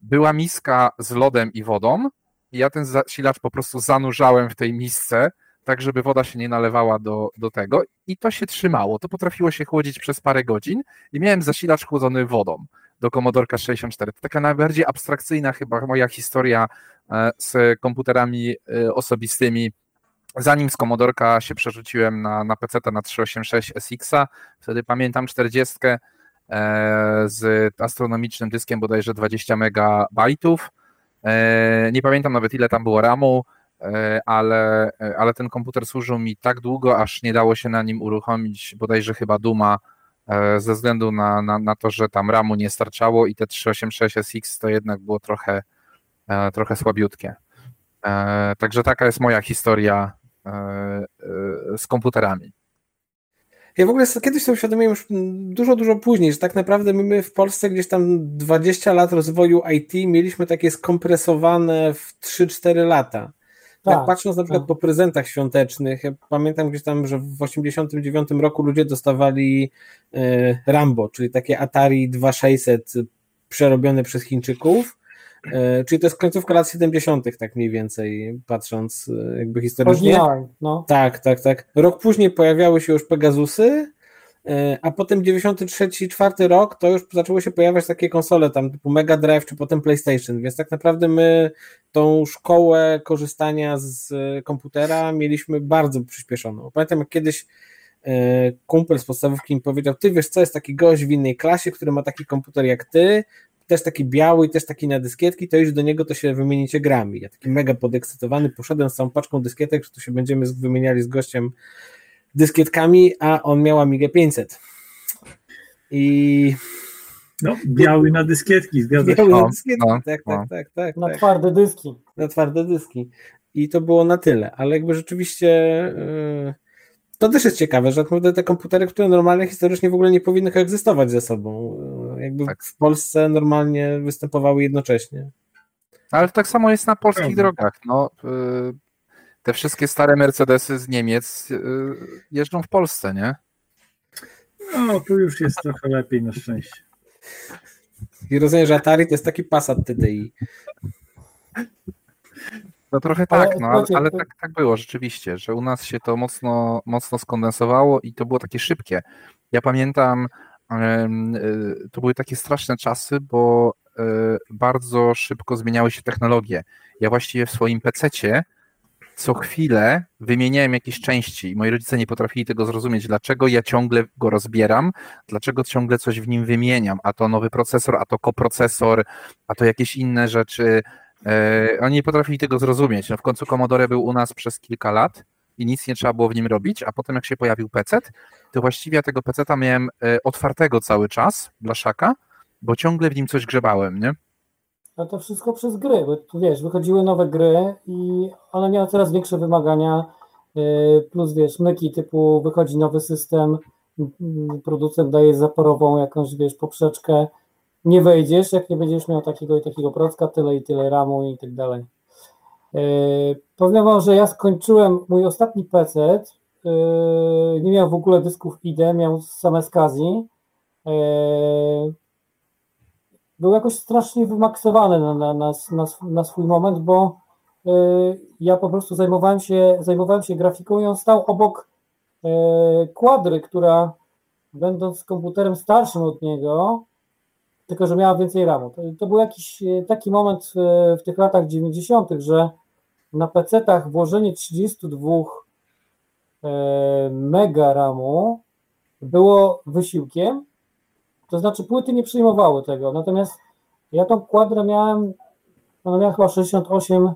Była miska z lodem i wodą. I ja ten zasilacz po prostu zanurzałem w tej misce, tak żeby woda się nie nalewała do, do tego i to się trzymało. To potrafiło się chłodzić przez parę godzin i miałem zasilacz chłodzony wodą do Commodore 64. To taka najbardziej abstrakcyjna chyba moja historia e, z komputerami e, osobistymi. Zanim z Commodorka się przerzuciłem na, na PC na 386 SX-a, wtedy pamiętam 40 e, z astronomicznym dyskiem bodajże 20 megabajtów. Nie pamiętam nawet ile tam było RAMu. E, ale, e, ale ten komputer służył mi tak długo, aż nie dało się na nim uruchomić bodajże chyba Duma e, ze względu na, na, na to, że tam RAMu nie starczało i te 386 SX to jednak było trochę, trochę słabiutkie. Także taka jest moja historia z komputerami. Ja w ogóle kiedyś sobie uświadomiłem już dużo, dużo później, że tak naprawdę my w Polsce gdzieś tam 20 lat rozwoju IT mieliśmy takie skompresowane w 3-4 lata. Tak, tak patrząc na przykład tak. po prezentach świątecznych, ja pamiętam gdzieś tam, że w 89 roku ludzie dostawali e, Rambo, czyli takie Atari 2600 przerobione przez Chińczyków, e, czyli to jest końcówka lat 70., tak mniej więcej, patrząc e, jakby historycznie. No. Tak, tak, tak. Rok później pojawiały się już Pegasusy, E, a potem 93, 4 rok to już zaczęły się pojawiać takie konsole tam typu Mega Drive czy potem PlayStation, więc tak naprawdę my tą szkołę korzystania z komputera mieliśmy bardzo przyspieszoną. Pamiętam jak kiedyś e, kumpel z podstawówki mi powiedział, ty wiesz co, jest taki gość w innej klasie, który ma taki komputer jak ty, też taki biały i też taki na dyskietki, to już do niego to się wymienicie grami. Ja taki mega podekscytowany poszedłem z całą paczką dyskietek, że tu się będziemy wymieniali z gościem dyskietkami, a on miał Amigę 500. I... No, biały na dyskietki, zgadza się. Biały na dyskietki, no, tak, no. tak, tak, tak. Na tak. twarde dyski. Na twarde dyski. I to było na tyle, ale jakby rzeczywiście yy, to też jest ciekawe, że te komputery, które normalnie historycznie w ogóle nie powinny koegzystować ze sobą, yy, jakby tak. w Polsce normalnie występowały jednocześnie. Ale tak samo jest na polskich drogach. No, yy, te wszystkie stare Mercedesy z Niemiec y, jeżdżą w Polsce, nie? No, tu już jest trochę lepiej na szczęście. I rozumiem, że Atari to jest taki Passat TDI. No trochę tak, no, ale, ale tak, tak było rzeczywiście, że u nas się to mocno, mocno skondensowało i to było takie szybkie. Ja pamiętam, y, to były takie straszne czasy, bo y, bardzo szybko zmieniały się technologie. Ja właściwie w swoim PC-cie co chwilę wymieniałem jakieś części i moi rodzice nie potrafili tego zrozumieć, dlaczego ja ciągle go rozbieram, dlaczego ciągle coś w nim wymieniam, a to nowy procesor, a to koprocesor, a to jakieś inne rzeczy. E, oni nie potrafili tego zrozumieć. No w końcu Commodore był u nas przez kilka lat i nic nie trzeba było w nim robić, a potem jak się pojawił PC, to właściwie ja tego PC miałem e, otwartego cały czas, blaszaka, bo ciągle w nim coś grzebałem, nie? A to wszystko przez gry, bo tu wiesz, wychodziły nowe gry i one miały coraz większe wymagania, y, plus wiesz, myki typu wychodzi nowy system, producent daje zaporową jakąś, wiesz, poprzeczkę, nie wejdziesz, jak nie będziesz miał takiego i takiego procka, tyle i tyle ramu i tak dalej. Powiem wam, że ja skończyłem mój ostatni PC, nie miał w ogóle dysków IDE, miał same SCSI. Był jakoś strasznie wymaksowany na, na, na, na swój moment, bo ja po prostu zajmowałem się, zajmowałem się grafiką i on stał obok kwadry, która będąc komputerem starszym od niego, tylko że miała więcej RAMu. To, to był jakiś taki moment w, w tych latach 90., że na PC-tach włożenie 32 mega RAMu było wysiłkiem, to znaczy płyty nie przyjmowały tego, natomiast ja tą kwadrę miałem, ona miała chyba 68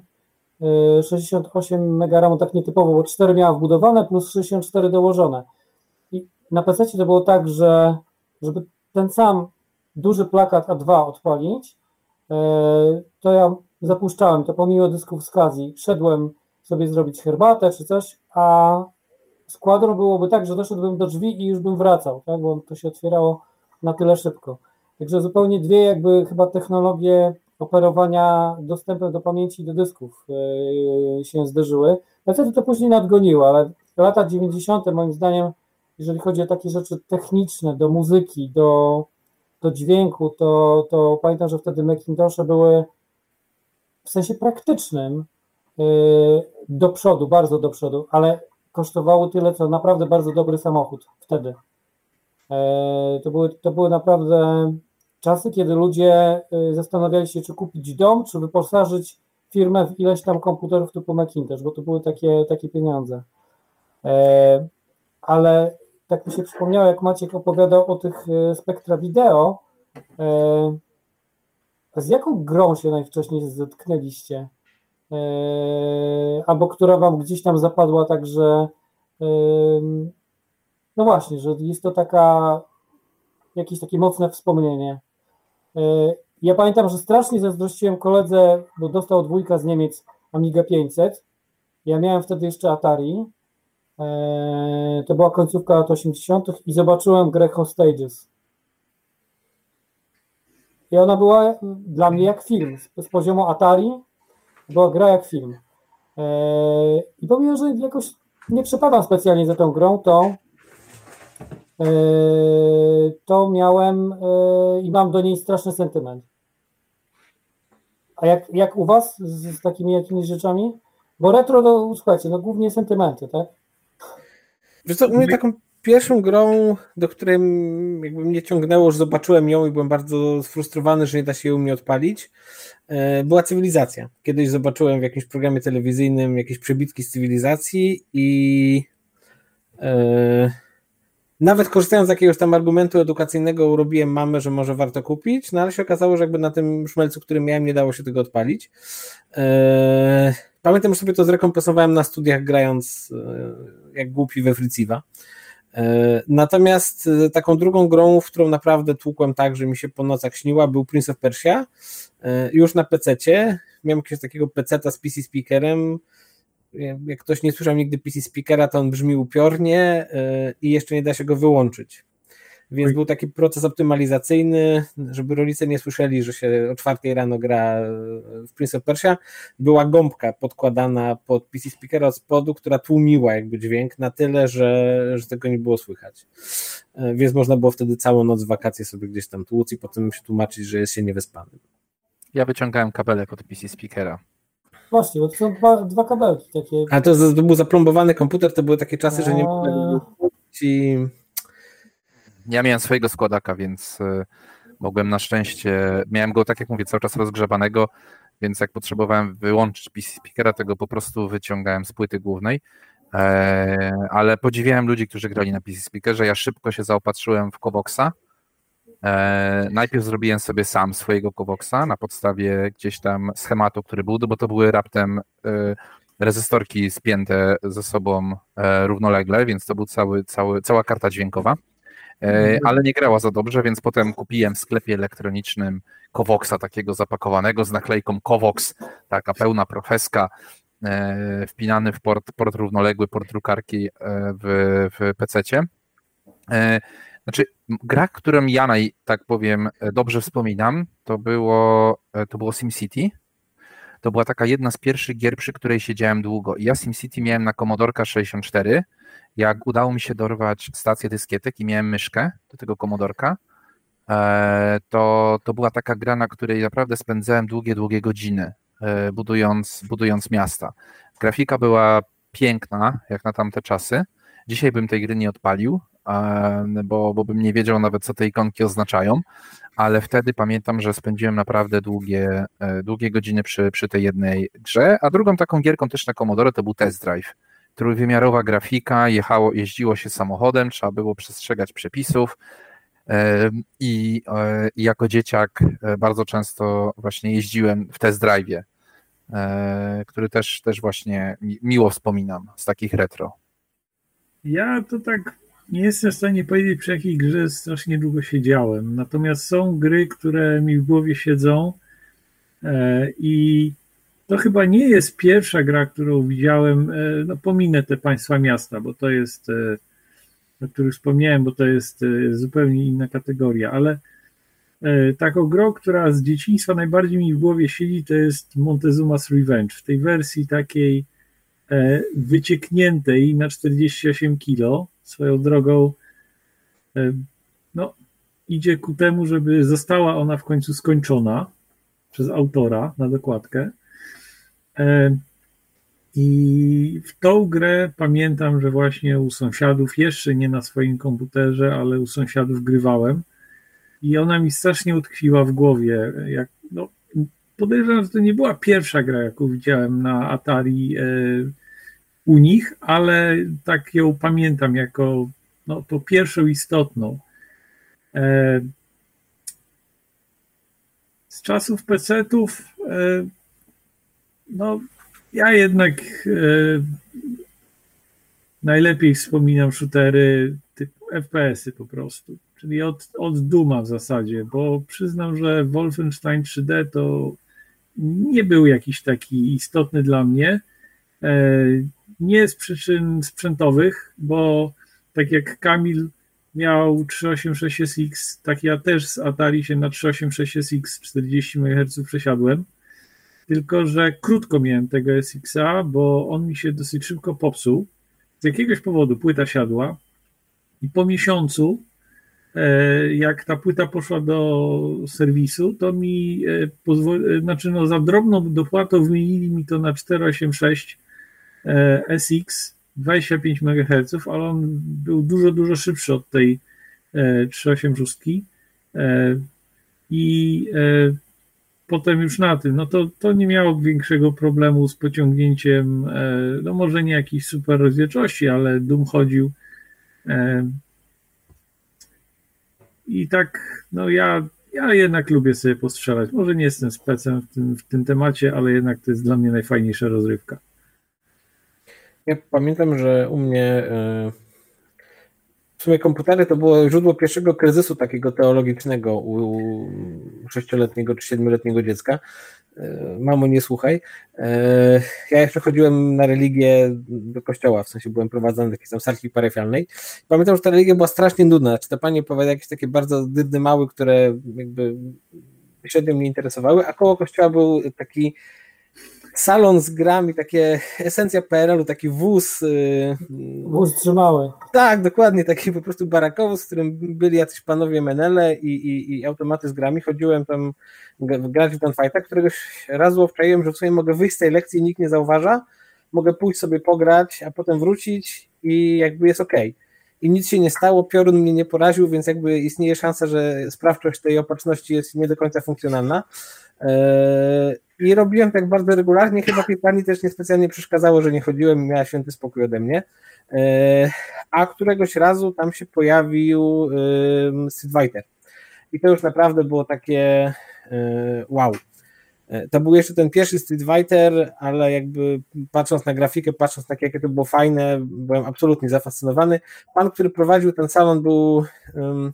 68 mega RAMu, tak nietypowo, bo 4 miała wbudowane plus 64 dołożone. I na PC to było tak, że żeby ten sam duży plakat A2 odpalić, to ja zapuszczałem to pomimo dysków z Kazi, szedłem sobie zrobić herbatę czy coś, a z kwadrą byłoby tak, że doszedłbym do drzwi i już bym wracał, tak, bo to się otwierało na tyle szybko. Także zupełnie dwie jakby chyba technologie operowania dostępem do pamięci do dysków yy, się zderzyły. Niestety to później nadgoniło, ale lata 90. moim zdaniem, jeżeli chodzi o takie rzeczy techniczne, do muzyki, do, do dźwięku, to, to pamiętam, że wtedy Macintoshe były w sensie praktycznym yy, do przodu, bardzo do przodu, ale kosztowały tyle, co naprawdę bardzo dobry samochód wtedy. Yy, to były, to były naprawdę czasy, kiedy ludzie zastanawiali się, czy kupić dom, czy wyposażyć firmę w ileś tam komputerów typu Macintosh, bo to były takie, takie pieniądze. Ale tak mi się przypomniało, jak Maciek opowiadał o tych spektra wideo, z jaką grą się najwcześniej zetknęliście? Albo która wam gdzieś tam zapadła tak, że no właśnie, że jest to taka jakieś takie mocne wspomnienie. Ja pamiętam, że strasznie zazdrościłem koledze, bo dostał dwójka z Niemiec Amiga 500. Ja miałem wtedy jeszcze Atari. To była końcówka lat 80. i zobaczyłem grę Hostages. I ona była dla mnie jak film. Z poziomu Atari była gra jak film. I pomimo, że jakoś nie przepadam specjalnie za tą grą, to to miałem i mam do niej straszny sentyment. A jak, jak u Was z, z takimi jakimiś rzeczami? Bo retro, no, słuchajcie, no głównie sentymenty, tak? Wiesz co, u mnie taką pierwszą grą, do której jakby mnie ciągnęło, że zobaczyłem ją i byłem bardzo sfrustrowany, że nie da się ją mnie odpalić, była cywilizacja. Kiedyś zobaczyłem w jakimś programie telewizyjnym jakieś przebitki z cywilizacji i e, nawet korzystając z jakiegoś tam argumentu edukacyjnego urobiłem mamę, że może warto kupić, no ale się okazało, że jakby na tym szmelcu, który miałem, nie dało się tego odpalić. E, pamiętam, że sobie to zrekompensowałem na studiach grając e, jak głupi we Friciva. Natomiast taką drugą grą, w którą naprawdę tłukłem tak, że mi się po nocach śniła, był Prince of Persia. Już na PC-cie. Miałem jakiegoś takiego PC-ta z PC speakerem. Jak ktoś nie słyszał nigdy PC speakera, to on brzmi upiornie i jeszcze nie da się go wyłączyć. Więc był taki proces optymalizacyjny, żeby rodzice nie słyszeli, że się o czwartej rano gra w Prince of Persia. Była gąbka podkładana pod PC speakera od spodu, która tłumiła jakby dźwięk na tyle, że, że tego nie było słychać. Więc można było wtedy całą noc wakacje sobie gdzieś tam tłuc i potem się tłumaczyć, że jest się niewyspanym. Ja wyciągałem kabelek od PC speakera. Właśnie, bo to są dwa, dwa kabelki takie. A to, to był zaplombowany komputer, to były takie czasy, że nie mogłem ci ja miałem swojego składaka, więc mogłem na szczęście, miałem go, tak jak mówię, cały czas rozgrzebanego, więc jak potrzebowałem wyłączyć PC speakera, tego po prostu wyciągałem z płyty głównej. Ale podziwiałem ludzi, którzy grali na PC speakerze. Ja szybko się zaopatrzyłem w Kovoxa. Najpierw zrobiłem sobie sam swojego Kovoxa na podstawie gdzieś tam schematu, który był, bo to były raptem rezystorki spięte ze sobą równolegle, więc to był cały, cały, cała karta dźwiękowa ale nie grała za dobrze, więc potem kupiłem w sklepie elektronicznym Kovoxa takiego zapakowanego z naklejką Kovox, taka pełna profeska, wpinany w port, port równoległy, port drukarki w, w PC-cie. E, znaczy, gra, którą ja naj, tak powiem, e, dobrze wspominam, to było, e, to było SimCity. To była taka jedna z pierwszych gier, przy której siedziałem długo. I ja SimCity miałem na Commodore 64. Jak udało mi się dorwać stację dyskietek i miałem myszkę do tego Commodorka, to, to była taka gra, na której naprawdę spędzałem długie, długie godziny, budując, budując miasta. Grafika była piękna, jak na tamte czasy. Dzisiaj bym tej gry nie odpalił, bo, bo bym nie wiedział nawet, co te ikonki oznaczają, ale wtedy pamiętam, że spędziłem naprawdę długie, e, długie godziny przy, przy tej jednej grze, a drugą taką gierką też na Commodore to był Test Drive. Trójwymiarowa grafika, jechało, jeździło się samochodem, trzeba było przestrzegać przepisów, e, i, e, jako dzieciak bardzo często właśnie jeździłem w test drive, który też, też właśnie miło wspominam z takich retro. Ja to tak nie jestem w stanie powiedzieć, przy jakiej grze strasznie długo siedziałem. Natomiast są gry, które mi w głowie siedzą e, i to chyba nie jest pierwsza gra, którą widziałem. E, no, pominę te państwa miasta, bo to jest, e, o których wspomniałem, bo to jest zupełnie inna kategoria, ale taką grą, która z dzieciństwa najbardziej mi w głowie siedzi, to jest Montezuma's Revenge. W tej wersji takiej wyciekniętej na 48 kilo swoją drogą e, no, idzie ku temu, żeby została ona w końcu skończona przez autora na dokładkę. E, I w tą grę pamiętam, że właśnie u sąsiadów, jeszcze nie na swoim komputerze, ale u sąsiadów grywałem. I ona mi strasznie utkwiła w głowie. Jak, no, podejrzewam, że to nie była pierwsza gra, jaką widziałem na Atari e, u nich, ale tak ją pamiętam jako no, to pierwszą istotną. E, z czasów PC-ów, no, ja jednak e, najlepiej wspominam shootery typu FPS-y po prostu, czyli od, od Duma w zasadzie, bo przyznam, że Wolfenstein 3D to nie był jakiś taki istotny dla mnie. Nie z przyczyn sprzętowych, bo tak jak Kamil miał 386SX, tak ja też z Atari się na 386SX 40 MHz przesiadłem. Tylko, że krótko miałem tego SX-a, bo on mi się dosyć szybko popsuł. Z jakiegoś powodu płyta siadła i po miesiącu, e, jak ta płyta poszła do serwisu, to mi e, pozwoli, znaczy no za drobną dopłatą wymienili mi to na 486 E, SX 25 MHz, ale on był dużo, dużo szybszy od tej 386 e, e, i potem już na tym, no to, to nie miało większego problemu z pociągnięciem, no może nie jakiejś super rozdzielczości, ale Doom chodził. I tak, no ja, ja jednak lubię sobie postrzelać, może nie jestem specem w tym, w tym temacie, ale jednak to jest dla mnie najfajniejsza rozrywka. Ja pamiętam, że u mnie e, w sumie komputery to było źródło pierwszego kryzysu takiego teologicznego u sześcioletniego czy siedmioletniego dziecka. E, mamo, nie słuchaj. E, ja jeszcze chodziłem na religię do kościoła, w sensie byłem prowadzony do jakiejś tam sarki parafialnej. Pamiętam, że ta religia była strasznie nudna. Znaczy, te panie opowiadały jakieś takie bardzo dydny mały, które jakby średnio mnie interesowały, a koło kościoła był taki salon z grami, takie esencja PRL-u, taki wóz. Y, wóz trzymały. Tak, dokładnie, taki po prostu barakowóz, w którym byli jacyś panowie Menele i, i, i automaty z grami. Chodziłem tam grać w Gunfighta, któregoś razu obczaiłem, że w sumie mogę wyjść z tej lekcji nikt nie zauważa, mogę pójść sobie pograć, a potem wrócić i jakby jest ok. I nic się nie stało, piorun mnie nie poraził, więc jakby istnieje szansa, że sprawczość tej opatrzności jest nie do końca funkcjonalna. Eee, i robiłem tak bardzo regularnie, chyba tej pani też niespecjalnie przeszkadzało, że nie chodziłem miała święty spokój ode mnie. E, a któregoś razu tam się pojawił Fighter. I to już naprawdę było takie e, wow. To był jeszcze ten pierwszy Street Fighter, ale jakby patrząc na grafikę, patrząc na to, jakie to było fajne, byłem absolutnie zafascynowany. Pan, który prowadził ten salon był to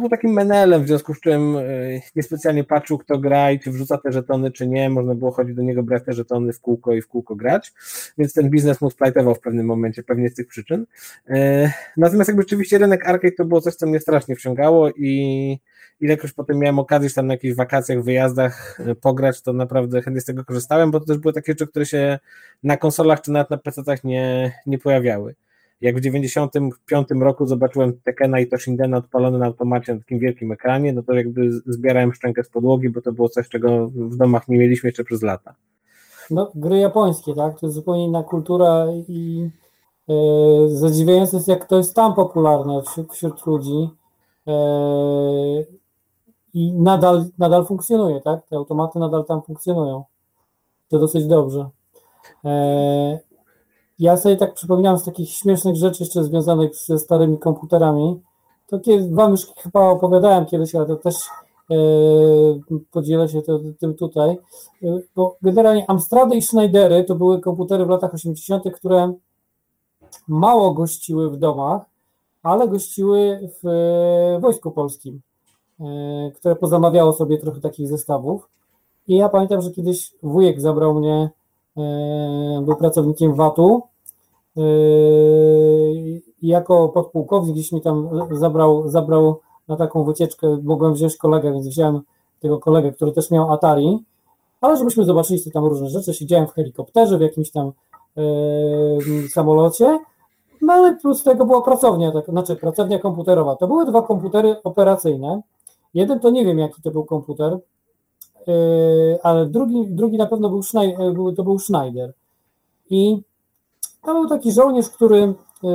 był takim menelem, w związku z czym y, niespecjalnie patrzył, kto gra i czy wrzuca te żetony, czy nie. Można było chodzić do niego, brać te żetony w kółko i w kółko grać, więc ten biznes mu splajtował w pewnym momencie, pewnie z tych przyczyn. Y, natomiast jakby rzeczywiście rynek arcade to było coś, co mnie strasznie wciągało i ilekroć potem miałem okazję tam na jakichś wakacjach, wyjazdach y, pograć, to naprawdę chętnie z tego korzystałem, bo to też były takie rzeczy, które się na konsolach czy nawet na PC-tach nie, nie pojawiały jak w 95 roku zobaczyłem Tekena i to Shindena odpalone na automacie na takim wielkim ekranie, no to jakby zbierałem szczękę z podłogi, bo to było coś, czego w domach nie mieliśmy jeszcze przez lata. No, gry japońskie, tak? To jest zupełnie inna kultura i e, zadziwiające jest, jak to jest tam popularne wśród, wśród ludzi e, i nadal, nadal funkcjonuje, tak? Te automaty nadal tam funkcjonują. To dosyć dobrze. E, ja sobie tak przypominam z takich śmiesznych rzeczy jeszcze związanych ze starymi komputerami. To kiedy, wam już chyba opowiadałem kiedyś, ale to też e, podzielę się to, tym tutaj. E, bo generalnie Amstrady i Schneidery to były komputery w latach 80., które mało gościły w domach, ale gościły w e, Wojsku Polskim, które pozamawiało sobie trochę takich zestawów. I ja pamiętam, że kiedyś wujek zabrał mnie był pracownikiem VAT-u. E, jako podpułkownik gdzieś mi tam zabrał, zabrał na taką wycieczkę, mogłem wziąć kolegę, więc wziąłem tego kolegę, który też miał Atari, ale żebyśmy zobaczyli sobie tam różne rzeczy, siedziałem w helikopterze, w jakimś tam e, samolocie, no ale plus tego była pracownia, tak, znaczy pracownia komputerowa. To były dwa komputery operacyjne. Jeden to nie wiem jaki to był komputer, ale drugi, drugi na pewno był Schneider, yy, to był Schneider. I to był taki żołnierz, który yy,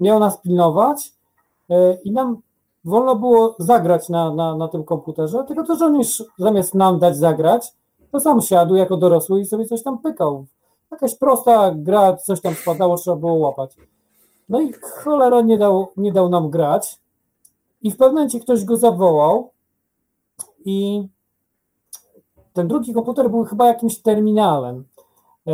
miał nas pilnować i nam wolno było zagrać na, na, na tym komputerze, tylko to żołnierz zamiast nam dać zagrać, to sam siadł jako dorosły i sobie coś tam pykał. Jakaś prosta gra, coś tam spadało, trzeba było łapać. No i cholera nie dał, nie dał nam grać i w pewnym momencie ktoś go zawołał i ten drugi komputer był chyba jakimś terminalem. E,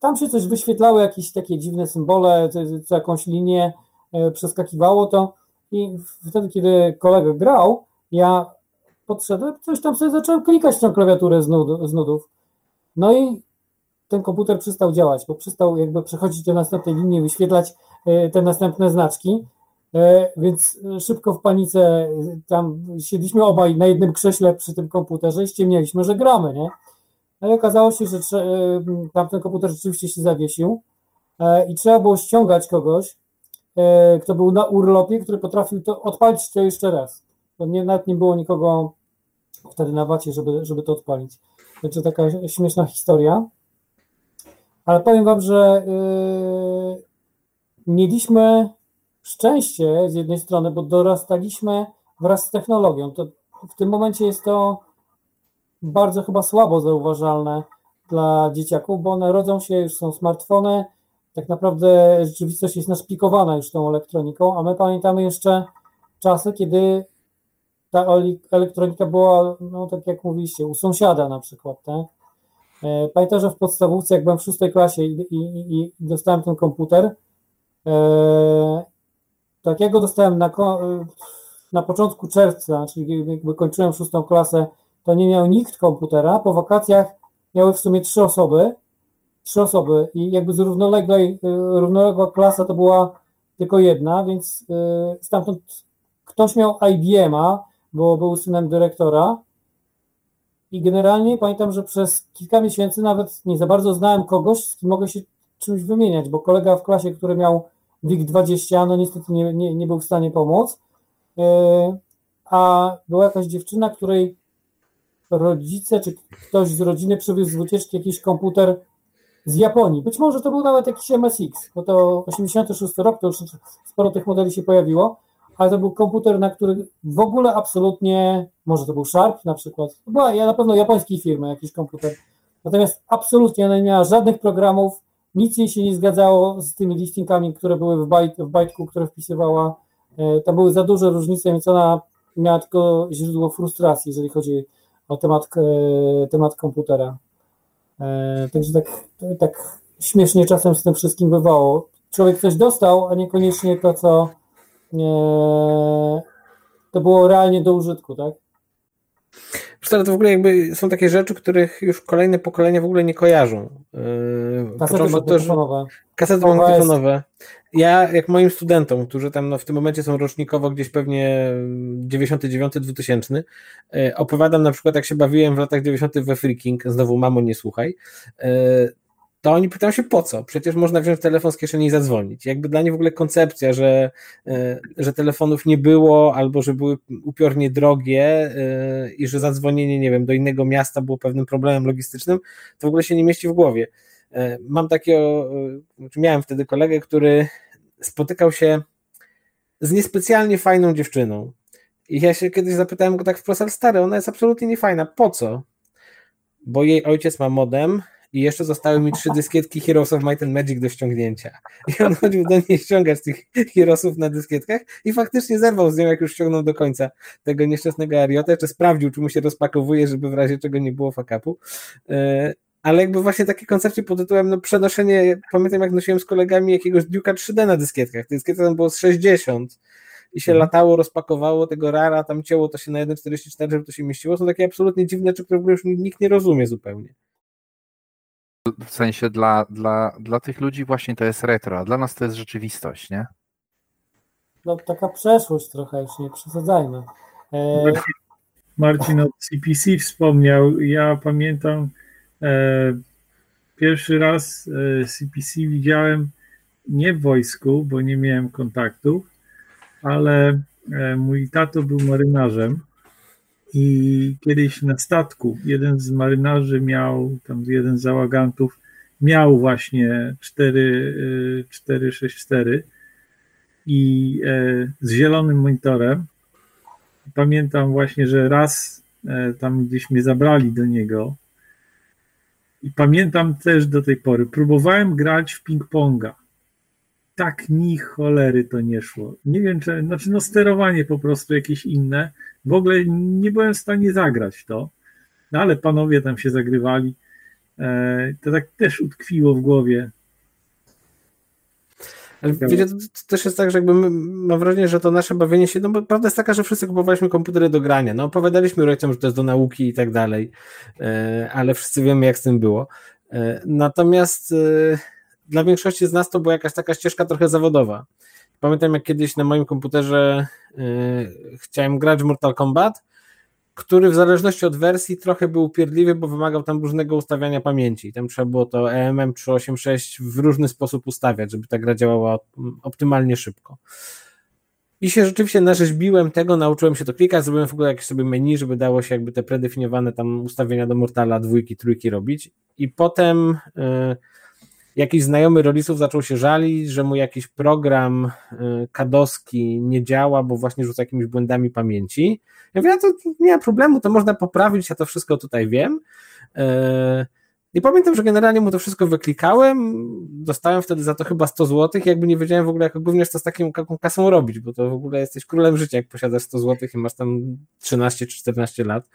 tam się coś wyświetlały, jakieś takie dziwne symbole, co jakąś linię e, przeskakiwało to i wtedy, kiedy kolega grał, ja podszedłem, coś tam sobie zacząłem klikać tą klawiaturę z, nud, z nudów. No i ten komputer przestał działać, bo przestał jakby przechodzić do następnej linii, wyświetlać e, te następne znaczki. E, więc szybko w panice tam siedliśmy obaj na jednym krześle przy tym komputerze i ściemnialiśmy, że gramy, nie? No i okazało się, że e, tamten komputer rzeczywiście się zawiesił e, i trzeba było ściągać kogoś, kto był na urlopie, który potrafił to odpalić to jeszcze raz. To nie, nawet nie było nikogo wtedy na wacie, żeby, żeby to odpalić. Także taka śmieszna historia. Ale powiem wam, że yy, mieliśmy szczęście z jednej strony, bo dorastaliśmy wraz z technologią. To w tym momencie jest to bardzo chyba słabo zauważalne dla dzieciaków, bo one rodzą się, już są smartfony, tak naprawdę rzeczywistość jest naszpikowana już tą elektroniką, a my pamiętamy jeszcze czasy, kiedy ta elektronika była, no tak jak mówiliście, u sąsiada na przykład, tak? E, pamiętam, że w podstawówce, jak byłem w szóstej klasie i, i, i dostałem ten komputer, e, tak ja go dostałem na, na początku czerwca, czyli jakby kończyłem szóstą klasę, to nie miał nikt komputera. Po wakacjach miały w sumie trzy osoby, trzy osoby i jakby z równoległej, y, równoległa klasa to była tylko jedna, więc y, stamtąd ktoś miał IBM-a, bo był synem dyrektora i generalnie pamiętam, że przez kilka miesięcy nawet nie za bardzo znałem kogoś, z kim mogę się czymś wymieniać, bo kolega w klasie, który miał WIG20, no niestety nie, nie, nie był w stanie pomóc. E, a była jakaś dziewczyna, której rodzice czy ktoś z rodziny przywiózł z wycieczki jakiś komputer z Japonii. Być może to był nawet jakiś MSX, bo to 86 rok, to już sporo tych modeli się pojawiło, ale to był komputer, na który w ogóle absolutnie, może to był Sharp na przykład, była ja na pewno japońskiej firmy jakiś komputer, natomiast absolutnie ona nie miała żadnych programów, nic jej się nie zgadzało z tymi listingami, które były w, bajt, w bajtku, które wpisywała. E, to były za duże różnice, więc ona miała tylko źródło frustracji, jeżeli chodzi o temat, e, temat komputera. E, także tak, tak śmiesznie czasem z tym wszystkim bywało. Człowiek coś dostał, a niekoniecznie to, co to było realnie do użytku, tak? To w ogóle jakby są takie rzeczy, których już kolejne pokolenia w ogóle nie kojarzą. Yy, kasety magnetofonowe. Kasety magnetofonowe. Ja, jak moim studentom, którzy tam no, w tym momencie są rocznikowo gdzieś pewnie 99-2000, yy, opowiadam na przykład, jak się bawiłem w latach 90. we Freaking, znowu mamo nie słuchaj, yy, to oni pytają się po co? Przecież można wziąć telefon z kieszeni i zadzwonić. Jakby dla nich w ogóle koncepcja, że, e, że telefonów nie było albo że były upiornie drogie e, i że zadzwonienie, nie wiem, do innego miasta było pewnym problemem logistycznym, to w ogóle się nie mieści w głowie. E, mam takiego, znaczy miałem wtedy kolegę, który spotykał się z niespecjalnie fajną dziewczyną. I ja się kiedyś zapytałem go tak wprost, ale stary, ona jest absolutnie niefajna. Po co? Bo jej ojciec ma modem, i jeszcze zostały mi trzy dyskietki Heroes of Might and Magic do ściągnięcia. I on chodził do niej ściągać tych Heroesów na dyskietkach i faktycznie zerwał z nią, jak już ściągnął do końca tego nieszczęsnego Ariota, czy sprawdził, czy mu się rozpakowuje, żeby w razie czego nie było fakapu. E, ale jakby właśnie takie koncepcje pod tytułem no przenoszenie, pamiętam jak nosiłem z kolegami jakiegoś Duke'a 3D na dyskietkach, te dyskietki tam było z 60 i się mhm. latało, rozpakowało tego rara, tam cięło to się na 1.44, żeby to się mieściło, są takie absolutnie dziwne rzeczy, które w ogóle już nikt nie rozumie zupełnie w sensie dla, dla, dla tych ludzi właśnie to jest retro, a dla nas to jest rzeczywistość, nie? No taka przeszłość trochę, już nie przesadzajmy. E... Marcin od CPC wspomniał, ja pamiętam e, pierwszy raz e, CPC widziałem nie w wojsku, bo nie miałem kontaktów, ale e, mój tato był marynarzem i kiedyś na statku jeden z marynarzy miał, tam jeden z załagantów miał właśnie 4, 464 y, i e, z zielonym monitorem. Pamiętam właśnie, że raz e, tam gdzieś mnie zabrali do niego i pamiętam też do tej pory, próbowałem grać w ping-ponga. Tak ni cholery to nie szło. Nie wiem, czy, znaczy no sterowanie po prostu jakieś inne, w ogóle nie byłem w stanie zagrać to, no ale panowie tam się zagrywali. E, to tak też utkwiło w głowie. Ale wiecie, to, też jest tak, że jakby my, mam wrażenie, że to nasze bawienie się, no bo prawda jest taka, że wszyscy kupowaliśmy komputery do grania, no opowiadaliśmy rodzicom, że to jest do nauki i tak dalej, e, ale wszyscy wiemy, jak z tym było. E, natomiast dla większości z nas to była jakaś taka ścieżka trochę zawodowa. Pamiętam, jak kiedyś na moim komputerze yy, chciałem grać w Mortal Kombat, który w zależności od wersji trochę był upierdliwy, bo wymagał tam różnego ustawiania pamięci. Tam trzeba było to EMM 386 w różny sposób ustawiać, żeby ta gra działała optymalnie szybko. I się rzeczywiście narzeźbiłem tego, nauczyłem się to klikać, zrobiłem w ogóle jakieś sobie menu, żeby dało się jakby te predefiniowane tam ustawienia do Mortala dwójki, trójki robić. I potem yy, jakiś znajomy rodziców zaczął się żalić, że mu jakiś program y, kadowski nie działa, bo właśnie rzuca jakimiś błędami pamięci. Ja mówię, ja to nie ma problemu, to można poprawić, ja to wszystko tutaj wiem. Y, i pamiętam, że generalnie mu to wszystko wyklikałem, dostałem wtedy za to chyba 100 zł, jakby nie wiedziałem w ogóle jako gówniarz co z taką kasą robić, bo to w ogóle jesteś królem życia, jak posiadasz 100 zł i masz tam 13 czy 14 lat.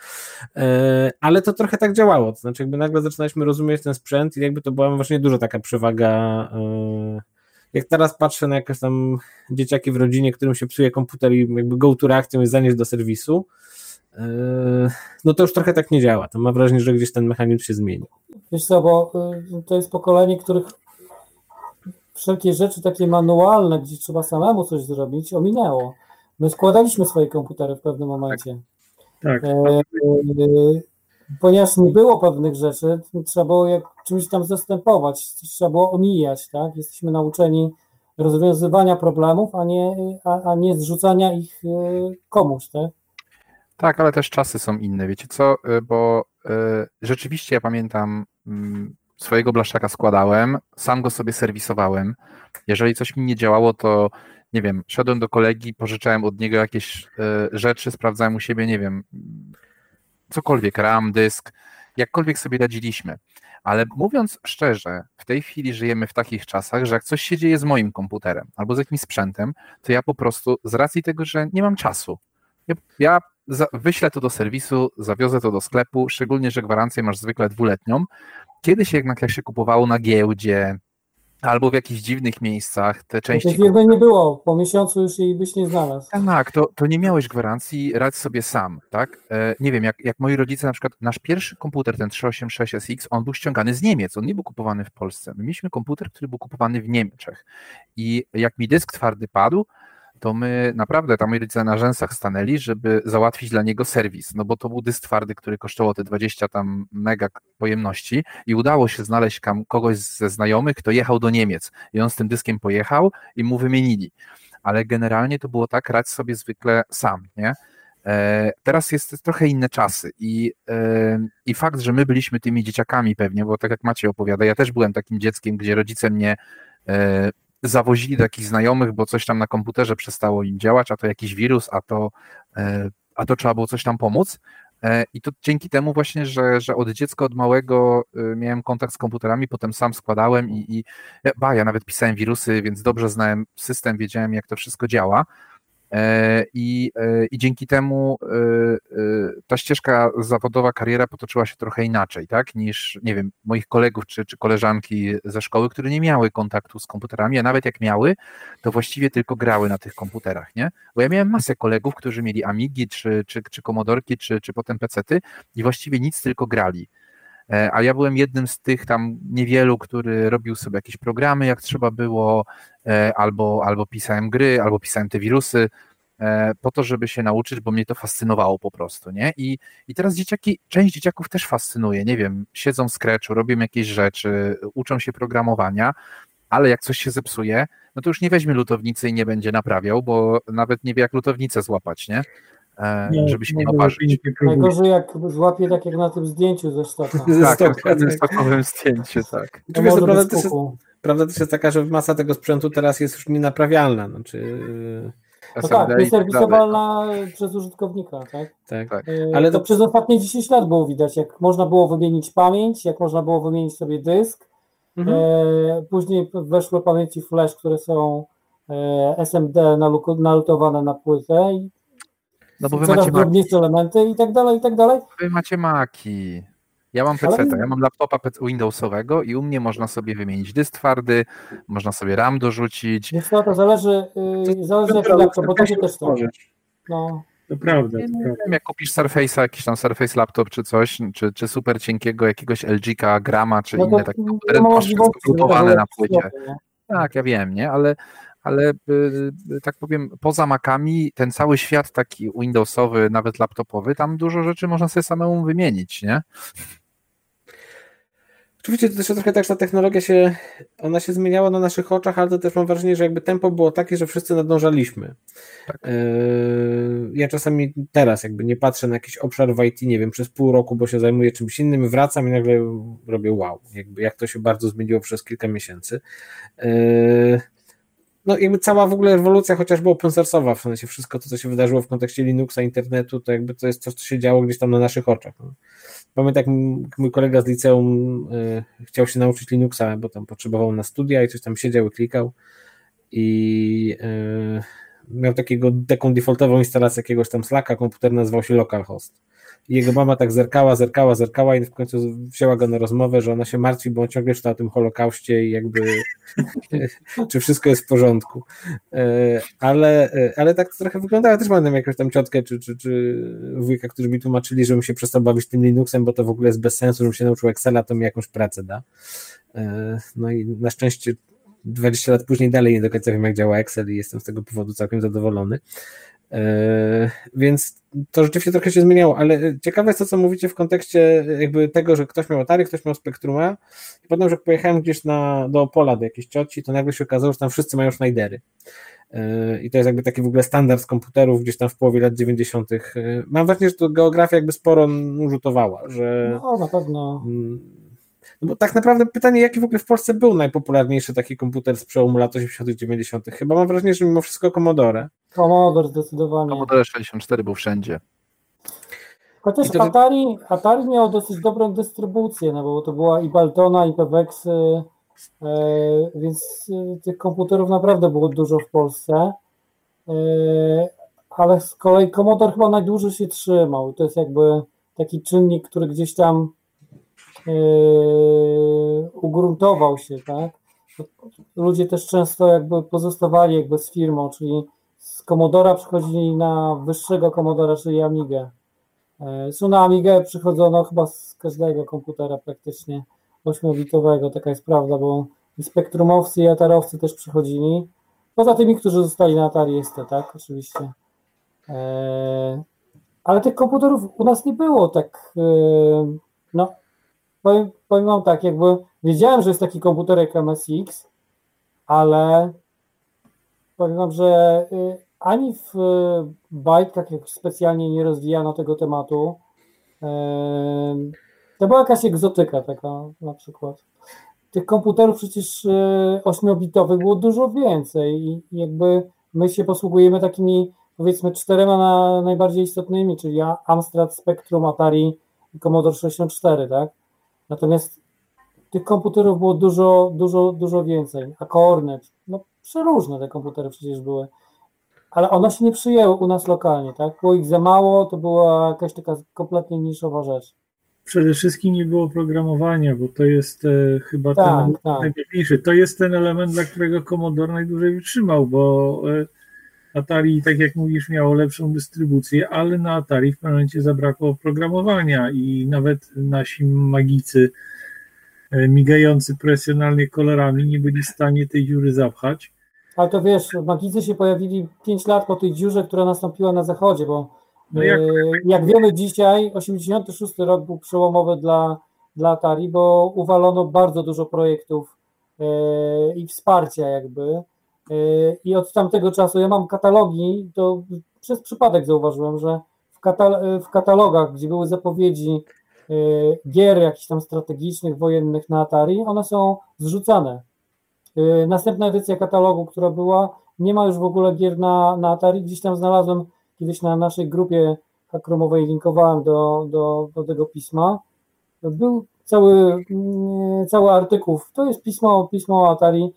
E, ale to trochę tak działało, to znaczy jakby nagle zaczynaliśmy rozumieć ten sprzęt i jakby to była właśnie duża taka przewaga e, jak teraz patrzę na jakieś tam dzieciaki w rodzinie, którym się psuje komputer i jakby go to reakcją jest zanieść do serwisu, no to już trochę tak nie działa. To mam wrażenie, że gdzieś ten mechanizm się zmienił. Wiesz co, bo y, to jest pokolenie, których wszelkie rzeczy takie manualne, gdzie trzeba samemu coś zrobić, ominęło. My składaliśmy swoje komputery w pewnym momencie. Tak. tak. E, e, ponieważ nie było pewnych rzeczy, trzeba było jak czymś tam zastępować, trzeba było omijać, tak? Jesteśmy nauczeni rozwiązywania problemów, a nie, a, a nie zrzucania ich e, komuś, tak? Tak, ale też czasy są inne, wiecie co, y, bo y, rzeczywiście ja pamiętam mm, swojego blaszczaka składałem, sam go sobie serwisowałem. Jeżeli coś mi nie działało, to nie wiem, szedłem do kolegi, pożyczałem od niego jakieś y, rzeczy, sprawdzałem u siebie, nie wiem, cokolwiek, RAM, dysk, jakkolwiek sobie radziliśmy. Ale mówiąc szczerze, w tej chwili żyjemy w takich czasach, że jak coś się dzieje z moim komputerem albo z jakimś sprzętem, to ja po prostu z racji tego, że nie mam czasu, ja, ja wyślę to do serwisu, zawiozę to do sklepu, szczególnie, że gwarancję masz zwykle dwuletnią. Kiedyś jednak jak się kupowało na giełdzie, albo w jakichś dziwnych miejscach te części. Tej firmy nie było, po miesiącu już jej byś nie znalazł. Tak, to, to nie miałeś gwarancji, radź sobie sam, tak? E, nie wiem, jak, jak moi rodzice na przykład, nasz pierwszy komputer, ten 386SX, on był ściągany z Niemiec, on nie był kupowany w Polsce. My mieliśmy komputer, który był kupowany w Niemczech i jak mi dysk twardy padł, to my naprawdę tam rodzice na rzęsach stanęli, żeby załatwić dla niego serwis, no bo to był dysk twardy, który kosztował te 20 tam mega pojemności i udało się znaleźć kogoś ze znajomych, kto jechał do Niemiec i on z tym dyskiem pojechał i mu wymienili. Ale generalnie to było tak, radź sobie zwykle sam, nie? E, teraz jest trochę inne czasy i, e, i fakt, że my byliśmy tymi dzieciakami pewnie, bo tak jak Macie opowiada, ja też byłem takim dzieckiem, gdzie rodzice mnie e, zawozili do jakichś znajomych, bo coś tam na komputerze przestało im działać, a to jakiś wirus, a to, e, a to trzeba było coś tam pomóc. E, I to dzięki temu właśnie, że, że od dziecka, od małego e, miałem kontakt z komputerami, potem sam składałem i, i ba, ja nawet pisałem wirusy, więc dobrze znałem system, wiedziałem jak to wszystko działa. E, I, e, I dzięki temu e, ta ścieżka zawodowa, kariera potoczyła się trochę inaczej, tak, niż, nie wiem, moich kolegów czy, czy koleżanki ze szkoły, które nie miały kontaktu z komputerami, a nawet jak miały, to właściwie tylko grały na tych komputerach, nie? Bo ja miałem masę kolegów, którzy mieli Amigi, czy, czy, czy Komodorki, czy, czy potem pecety i właściwie nic, tylko grali. A ja byłem jednym z tych tam niewielu, który robił sobie jakieś programy, jak trzeba było, albo, albo pisałem gry, albo pisałem te wirusy, e, po to, żeby się nauczyć, bo mnie to fascynowało po prostu, nie? I, i teraz dzieciaki, część dzieciaków też fascynuje, nie wiem, siedzą w Scratchu, robią jakieś rzeczy, uczą się programowania, ale jak coś się zepsuje, no to już nie weźmie lutownicy i nie będzie naprawiał, bo nawet nie wie, jak lutownicę złapać, nie? E, nie, żeby się nie oparzyć. Najgorzej jak złapie tak jak na tym zdjęciu ze stoka. ze tak, stoka, na tym stokowym zdjęciu, tak. Też jest, prawda też jest taka, że masa tego sprzętu teraz jest już nienaprawialna. Znaczy, no tak, jest serwisowalna przez użytkownika, tak? Tak. tak. E, Ale to, to przez ostatnie 10 lat było widać, jak można było wymienić pamięć, jak można było wymienić sobie dysk. Mhm. E, później weszły pamięci flash, które są e, SMD nalutowane na płytę i no bo wy macie elementy i tak dalej, i tak dalej. Wy macie maki. Ja mam PC, ja mam laptopa Windowsowego i u mnie można sobie wymienić dysk twardy, można sobie RAM dorzucić. Więc to, to zależy, yy, zależy jaki laptop, bo to się też to. No. To prawda. Nie, wiem, jak kupisz Surface'a, jakiś tam Surface laptop czy coś, czy, czy super cienkiego jakiegoś LG-ka, Grama, czy no inne takie komputery, masz wszystko grupowane na płycie. Tak, ja wiem, nie? Ale ale y, y, tak powiem, poza Macami ten cały świat taki Windowsowy, nawet laptopowy, tam dużo rzeczy można sobie samemu wymienić, nie? Oczywiście to też trochę tak, że ta technologia się, ona się zmieniała na naszych oczach, ale to też mam wrażenie, że jakby tempo było takie, że wszyscy nadążaliśmy. Tak. E, ja czasami teraz jakby nie patrzę na jakiś obszar w IT, nie wiem, przez pół roku, bo się zajmuję czymś innym, wracam i nagle robię wow, jakby jak to się bardzo zmieniło przez kilka miesięcy. No jakby cała w ogóle rewolucja chociażby open source'owa, w sensie wszystko to, co się wydarzyło w kontekście Linuxa, internetu, to jakby to jest coś, co się działo gdzieś tam na naszych oczach. No. Pamiętam, jak mój kolega z liceum y, chciał się nauczyć Linuxa, bo tam potrzebował na studia i coś tam siedział i klikał i y, miał takiego, taką defaultową instalację jakiegoś tam Slacka, komputer nazywał się localhost. Jego mama tak zerkała, zerkała, zerkała i w końcu wzięła go na rozmowę, że ona się martwi, bo on ciągle czyta o tym Holokauście i jakby czy wszystko jest w porządku. E, ale, e, ale tak to trochę wyglądało. Też mam jakąś tam ciotkę czy, czy, czy wujka, którzy mi tłumaczyli, żebym się przestał bawić tym Linuxem, bo to w ogóle jest bez sensu, żebym się nauczył Excela, to mi jakąś pracę da. E, no i na szczęście 20 lat później dalej nie do końca wiem, jak działa Excel i jestem z tego powodu całkiem zadowolony. E, więc to rzeczywiście trochę się zmieniało, ale ciekawe jest to, co mówicie w kontekście jakby tego, że ktoś miał Atari, ktoś miał Spectruma i potem, że pojechałem gdzieś na, do Opola, do jakiejś cioci, to nagle się okazało, że tam wszyscy mają Schneidery. E, I to jest jakby taki w ogóle standard z komputerów gdzieś tam w połowie lat 90. E, mam wrażenie, że to geografia jakby sporo rzutowała, że... No, na pewno. No bo tak naprawdę pytanie, jaki w ogóle w Polsce był najpopularniejszy taki komputer z przełomu lat 80 90 Chyba mam wrażenie, że mimo wszystko Commodore. Commodore zdecydowanie. Commodore 64 był wszędzie. Chociaż to... Atari, Atari miał dosyć dobrą dystrybucję, no bo to była i Baltona, i Pewexy, e, więc e, tych komputerów naprawdę było dużo w Polsce. E, ale z kolei Commodore chyba najdłużej się trzymał. To jest jakby taki czynnik, który gdzieś tam Yy, ugruntował się, tak? ludzie też często jakby pozostawali jakby z firmą, czyli z Commodora przychodzili na wyższego Commodora, czyli Amigę. Są na Amigę przychodzono chyba z każdego komputera praktycznie 8-bitowego, taka jest prawda, bo spektrumowcy i atarowcy też przychodzili. Poza tymi, którzy zostali na Atari ST, tak, oczywiście. Eee, ale tych komputerów u nas nie było tak, no, powiem, powiem wam tak, jakby wiedziałem, że jest taki komputer jak MSX, ale powiem wam, że y, ani w y, bajkach jak specjalnie nie rozwijano tego tematu. Eee, to była jakaś egzotyka taka na przykład tych komputerów przecież 8-bitowych e, było dużo więcej i jakby my się posługujemy takimi powiedzmy czterema na, najbardziej istotnymi, czyli Amstrad, Spectrum, Atari i Commodore 64, tak? Natomiast tych komputerów było dużo, dużo, dużo więcej. A Kornet, no przeróżne te komputery przecież były. Ale one się nie przyjęły u nas lokalnie, tak? Było ich za mało, to była jakaś taka kompletnie niszowa rzecz przede wszystkim nie było programowania, bo to jest e, chyba tak, ten tak. najważniejszy. To jest ten element, dla którego Commodore najdłużej wytrzymał, bo e, Atari, tak jak mówisz, miało lepszą dystrybucję, ale na Atari w pewnym momencie zabrakło oprogramowania i nawet nasi magicy e, migający profesjonalnie kolorami nie byli w stanie tej dziury zapchać. Ale to wiesz, magicy się pojawili 5 lat po tej dziurze, która nastąpiła na zachodzie, bo no jak... E, jak wiemy dzisiaj, 86 rok był przełomowy dla, dla Atari, bo uwalono bardzo dużo projektów e, i wsparcia jakby. E, I od tamtego czasu ja mam katalogi, to przez przypadek zauważyłem, że w, katal w katalogach, gdzie były zapowiedzi gier jakichś tam strategicznych, wojennych na Atari, one są zrzucane. Następna edycja katalogu, która była, nie ma już w ogóle gier na, na Atari. Gdzieś tam znalazłem kiedyś na naszej grupie hakromowej linkowałem do, do, do tego pisma. Był cały, mm, cały artykuł, to jest pismo, pismo o Atari,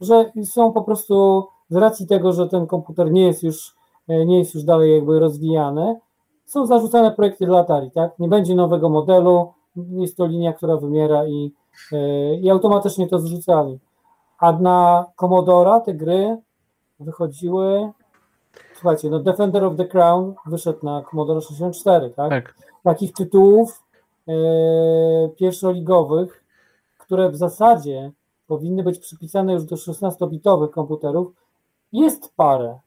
że są po prostu z racji tego, że ten komputer nie jest już, nie jest już dalej jakby rozwijany, są zarzucane projekty dla Atari, tak? Nie będzie nowego modelu, jest to linia, która wymiera i, i automatycznie to zrzucali. A na Commodora te gry wychodziły Słuchajcie, no Defender of the Crown wyszedł na Commodore 64, tak? tak. Takich tytułów e, pierwszoligowych, które w zasadzie powinny być przypisane już do 16-bitowych komputerów, jest parę.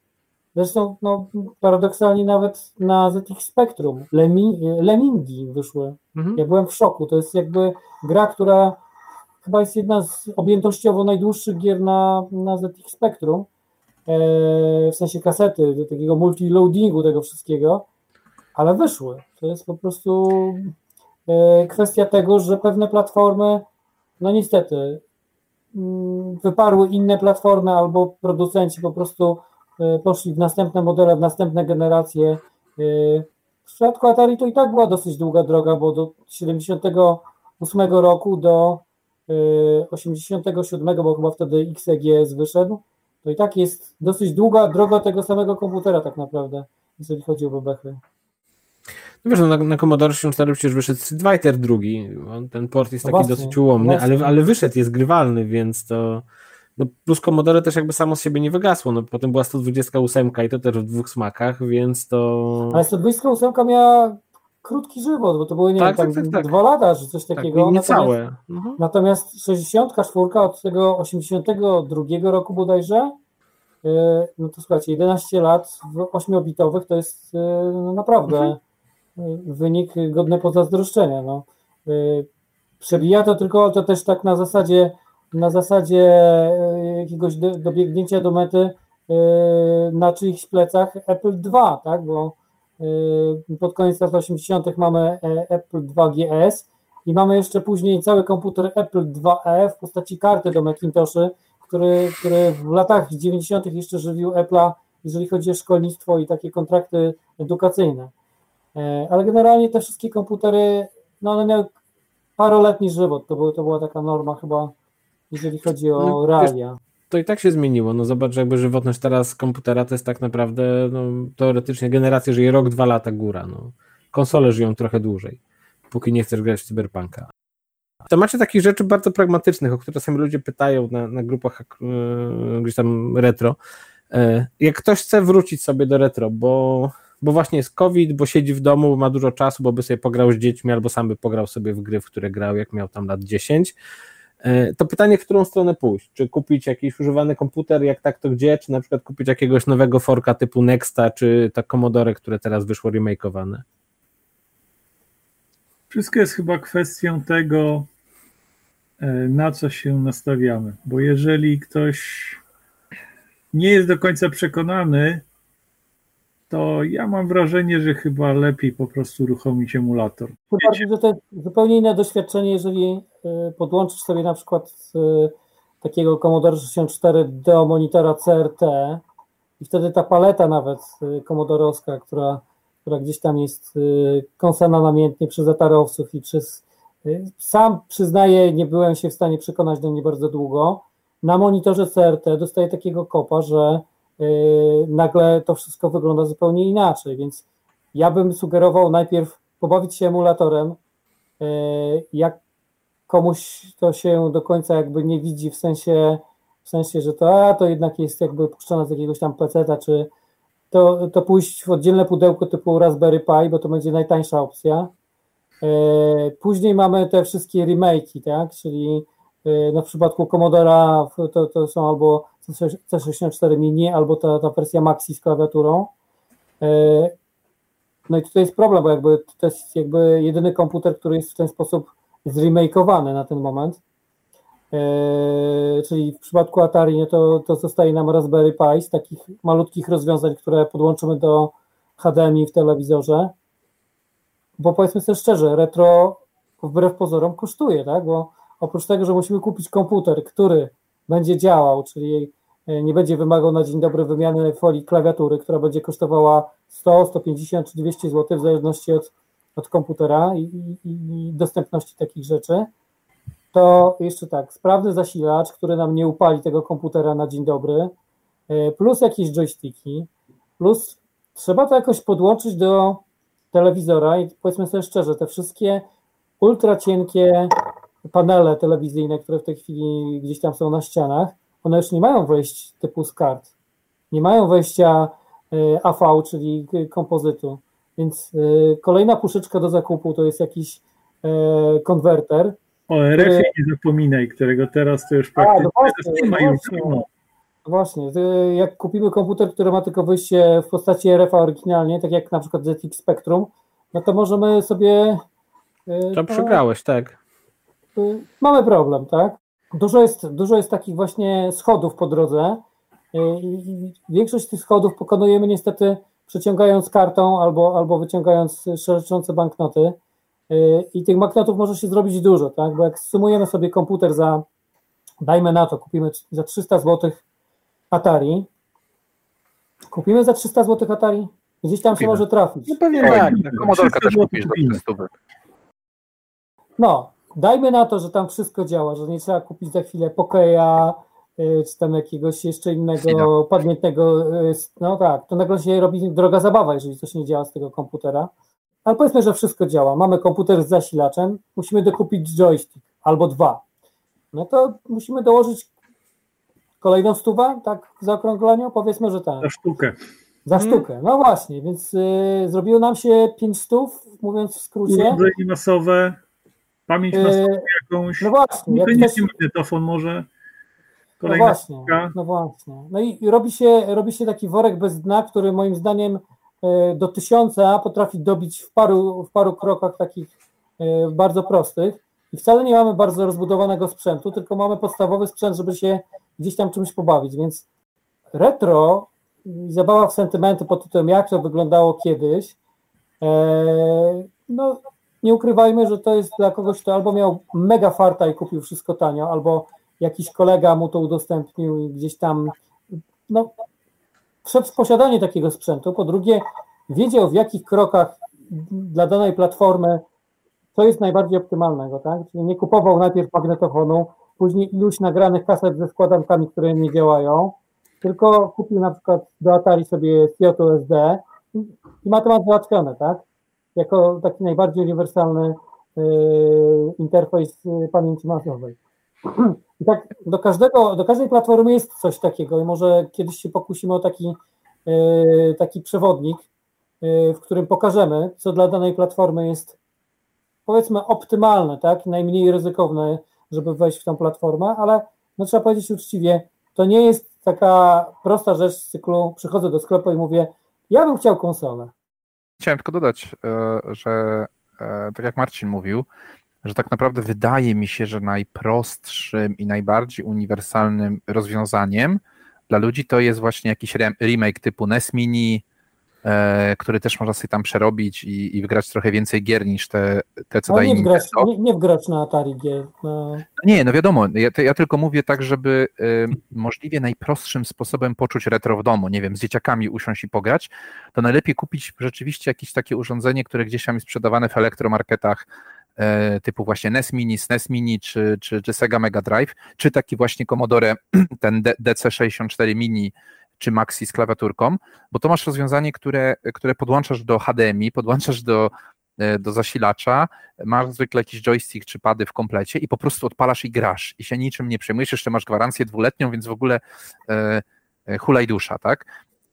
Zresztą no, paradoksalnie nawet na ZX Spectrum Lemi, Lemingi wyszły. Mhm. Ja byłem w szoku. To jest jakby gra, która chyba jest jedna z objętościowo najdłuższych gier na, na ZX Spectrum E, w sensie kasety, do takiego multiloadingu tego wszystkiego, ale wyszły. To jest po prostu e, kwestia tego, że pewne platformy, no niestety, wyparły inne platformy albo producenci po prostu e, poszli w następne modele, w następne generacje. W przypadku Atari to i tak była dosyć długa droga, bo do 78 roku do 87, bo chyba wtedy XEGS wyszedł, to i tak jest dosyć długa droga tego samego komputera tak naprawdę, jeżeli chodzi o bebechy. No wiesz, no na, na Commodore 64 przecież wyszedł Street Fighter drugi, ten port jest no taki właśnie, dosyć ułomny, ale, ale wyszedł, jest grywalny, więc to... No plus Commodore też jakby samo z siebie nie wygasło, no potem była 128 i to też w dwóch smakach, więc to... Ale 128 miała krótki żywot, bo to były, nie tak, wiem, tak, tak, tak, dwa lata, czy coś tak, takiego. Tak, niecałe. Mhm. Natomiast 64 od tego 82 roku bodajże, y, no to słuchajcie, 11 lat w 8-bitowych to jest y, no naprawdę mhm. Y, wynik godny pozazdroszczenia. No. Przebija to tylko, to też tak na zasadzie na zasadzie jakiegoś dobiegnięcia do mety na czyichś plecach Apple 2, tak, bo Y, pod koniec lat 80. mamy e, Apple 2 GS i mamy jeszcze później cały komputer Apple 2e w postaci karty do Macintoshy, który, który w latach 90. jeszcze żywił Apple'a, jeżeli chodzi o szkolnictwo i takie kontrakty edukacyjne. E, ale generalnie te wszystkie komputery, no one miały paroletni żywot, to, był, to była taka norma chyba, jeżeli chodzi o no, realia to i tak się zmieniło. No zobacz, jakby żywotność teraz komputera to jest tak naprawdę, no, teoretycznie generacja żyje rok, dwa lata góra. No. Konsole żyją trochę dłużej, póki nie chcesz grać w cyberpunka. to macie takich rzeczy bardzo pragmatycznych, o które czasami ludzie pytają na, na grupach yy, gdzieś tam retro. Yy, jak ktoś chce wrócić sobie do retro, bo, bo właśnie jest COVID, bo siedzi w domu, ma dużo czasu, bo by sobie pograł z dziećmi, albo sam by pograł sobie w gry, w które grał, jak miał tam lat 10, yy, to pytanie, w którą stronę pójść? Czy kupić jakiś używany komputer, jak tak to gdzie, czy na przykład kupić jakiegoś nowego forka typu Nexta, czy ta Commodore, które teraz wyszło remakeowane? Wszystko jest chyba kwestią tego, e, na co się nastawiamy. Bo jeżeli ktoś nie jest do końca przekonany, to ja mam wrażenie, że chyba lepiej po prostu uruchomić emulator. Bardziej, to jest zupełnie inne doświadczenie, jeżeli e, podłączysz sobie na przykład e, takiego Commodore 64 do monitora CRT i wtedy ta paleta nawet komodorowska, która która gdzieś tam jest kąsana namiętnie przez atarowców i przez. Sam przyznaję, nie byłem się w stanie przekonać do niej bardzo długo. Na monitorze CRT dostaję takiego kopa, że nagle to wszystko wygląda zupełnie inaczej, więc ja bym sugerował najpierw pobawić się emulatorem. Jak komuś to się do końca jakby nie widzi, w sensie, w sensie że to, a, to jednak jest jakby puszczone z jakiegoś tam peceta, czy, to, to pójść w oddzielne pudełko typu Raspberry Pi, bo to będzie najtańsza opcja. E, później mamy te wszystkie remake'i, tak? czyli no w przypadku Commodora to, to są albo C64 Mini, albo ta, ta wersja Maxi z klawiaturą. E, no i tutaj jest problem, bo jakby to jest jakby jedyny komputer, który jest w ten sposób zremakeowany na ten moment. Eee, czyli w przypadku Atari no to, to zostaje nam Raspberry Pi z takich malutkich rozwiązań, które podłączymy do HDMI w telewizorze. Bo powiedzmy sobie szczerze, retro wbrew pozorom kosztuje, tak? Bo oprócz tego, że musimy kupić komputer, który będzie działał, czyli e, nie będzie wymagał na dzień dobry wymiany folii klawiatury, która będzie kosztowała 100, 150 czy 200 zł w zależności od, od komputera i, i, i dostępności takich rzeczy. To jeszcze tak, sprawny zasilacz, który nam nie upali tego komputera na dzień dobry, e, plus jakieś joysticki, plus trzeba to jakoś podłączyć do telewizora i powiedzmy sobie szczerze, te wszystkie ultra cienkie panele telewizyjne, które w tej chwili gdzieś tam są na ścianach, one już nie mają wejść typu SCART, nie mają wejścia e, AV, czyli kompozytu, więc e, kolejna puszeczka do zakupu to jest jakiś konwerter, o RF nie zapominaj, którego teraz to już praktycznie A, no właśnie, nie ma już. No. Właśnie, jak kupimy komputer, który ma tylko wyjście w postaci RF oryginalnie, tak jak na przykład ZX Spectrum, no to możemy sobie. To przegrałeś, tak. Y, mamy problem, tak? Dużo jest, dużo jest takich właśnie schodów po drodze. Y, I większość tych schodów pokonujemy niestety przeciągając kartą albo, albo wyciągając szerzące banknoty. I tych magnetów może się zrobić dużo, tak? Bo jak sumujemy sobie komputer za, dajmy na to, kupimy za 300 zł Atari, kupimy za 300 zł Atari, gdzieś tam kupimy. się może trafić. No pewnie tak. Komodorka też kupisz za 300 No, dajmy na to, że tam wszystko działa, że nie trzeba kupić za chwilę Pokeja, y, czy tam jakiegoś jeszcze innego pamiętnego, y, no tak, to nagle się robi droga zabawa, jeżeli coś nie działa z tego komputera. Ale powiedzmy, że wszystko działa. Mamy komputer z zasilaczem, musimy dokupić joystick albo dwa. No to musimy dołożyć kolejną stówę, tak w zaokrągleniu? Powiedzmy, że tak. Za sztukę. Za sztukę, no właśnie, więc y, zrobiło nam się pięć stów, mówiąc w skrócie. Urządzenie masowe, pamięć y, masową jakąś. No właśnie. Jak ktoś... magnetofon może. no właśnie, no właśnie. No i robi się, robi się taki worek bez dna, który moim zdaniem E, do tysiąca potrafi dobić w paru, w paru krokach takich e, bardzo prostych. I wcale nie mamy bardzo rozbudowanego sprzętu, tylko mamy podstawowy sprzęt, żeby się gdzieś tam czymś pobawić. Więc retro i zabawa w sentymenty pod tytułem jak to wyglądało kiedyś, e, no nie ukrywajmy, że to jest dla kogoś, kto albo miał mega farta i kupił wszystko tanio, albo jakiś kolega mu to udostępnił i gdzieś tam no, przed posiadanie takiego sprzętu, po drugie wiedział w jakich krokach dla danej platformy co jest najbardziej optymalnego, tak? Czyli nie kupował najpierw magnetofonu, później iluś nagranych kaset ze składankami, które nie działają, tylko kupił na przykład do Atari sobie Kyoto SD i ma temat załatwiony, tak? Jako taki najbardziej uniwersalny interfejs pamięci masowej. I tak do, każdego, do każdej platformy jest coś takiego i może kiedyś się pokusimy o taki, taki przewodnik, w którym pokażemy, co dla danej platformy jest powiedzmy optymalne, tak, najmniej ryzykowne, żeby wejść w tą platformę, ale no trzeba powiedzieć uczciwie, to nie jest taka prosta rzecz z cyklu przychodzę do sklepu i mówię, ja bym chciał konsolę. Chciałem tylko dodać, e, że e, tak jak Marcin mówił, że tak naprawdę wydaje mi się, że najprostszym i najbardziej uniwersalnym rozwiązaniem dla ludzi to jest właśnie jakiś remake typu NES Mini, który też można sobie tam przerobić i, i wygrać trochę więcej gier niż te, te co daje nie wgrać, nie, nie wgrać na Atari gier. No. Nie, no wiadomo, ja, ja tylko mówię tak, żeby y, możliwie najprostszym sposobem poczuć retro w domu, nie wiem, z dzieciakami usiąść i pograć, to najlepiej kupić rzeczywiście jakieś takie urządzenie, które gdzieś tam jest sprzedawane w elektromarketach, e, typu właśnie NES Mini, SNES Mini czy, czy, czy Sega Mega Drive, czy taki właśnie Commodore, ten DC64 Mini, czy Maxi z klawiaturką, bo to masz rozwiązanie, które, które podłączasz do HDMI, podłączasz do, e, do zasilacza, masz zwykle jakiś joystick czy pady w komplecie i po prostu odpalasz i grasz i się niczym nie przejmujesz, jeszcze masz gwarancję dwuletnią, więc w ogóle e, e hulaj dusza, tak?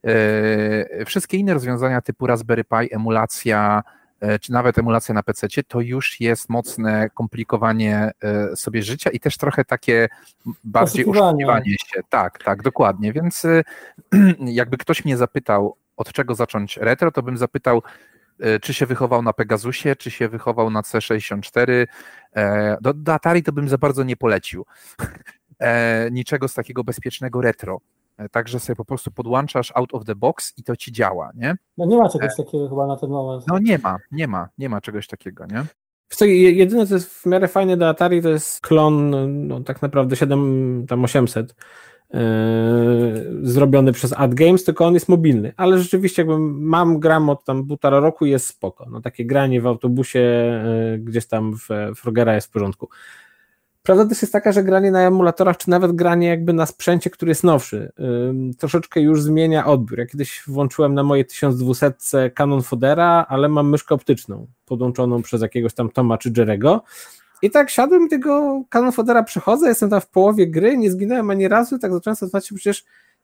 E, wszystkie inne rozwiązania typu Raspberry Pi, emulacja, czy nawet emulacja na PC, to już jest mocne komplikowanie e, sobie życia i też trochę takie bardziej oszukiwanie się. Tak, tak, dokładnie. Więc e, jakby ktoś mnie zapytał, od czego zacząć retro, to bym zapytał, czy się wychował na Pegasusie, czy się wychował na C64. Do, do Atari to bym za bardzo nie polecił. Niczego z takiego bezpiecznego retro. E, także sobie po prostu podłączasz out of the box i to ci działa, nie? No nie ma czegoś e, takiego chyba na ten moment. No nie ma, nie ma, nie ma czegoś takiego, nie? Co, jedyne, co jest w miarę fajne do Atari, to jest klon, no tak naprawdę 7, tam 800, yy, zrobiony przez Ad Games, tylko on jest mobilny, ale rzeczywiście jakby mam, gram od tam półtora roku jest spoko, no takie granie w autobusie yy, gdzieś tam w Frogera jest w porządku. Prawda też jest taka, że granie na emulatorach, czy nawet granie jakby na sprzęcie, który jest nowszy, troszeczkę już zmienia odbiór. Ja kiedyś włączyłem na moje 1200 Canon Fodera, ale mam myszkę optyczną, podłączoną przez jakiegoś tam Toma czy Jerego. I tak siadłem i tego Canon Fodera przechodzę, jestem tam w połowie gry, nie zginąłem ani razu tak zacząłem zastanawiać się, przecież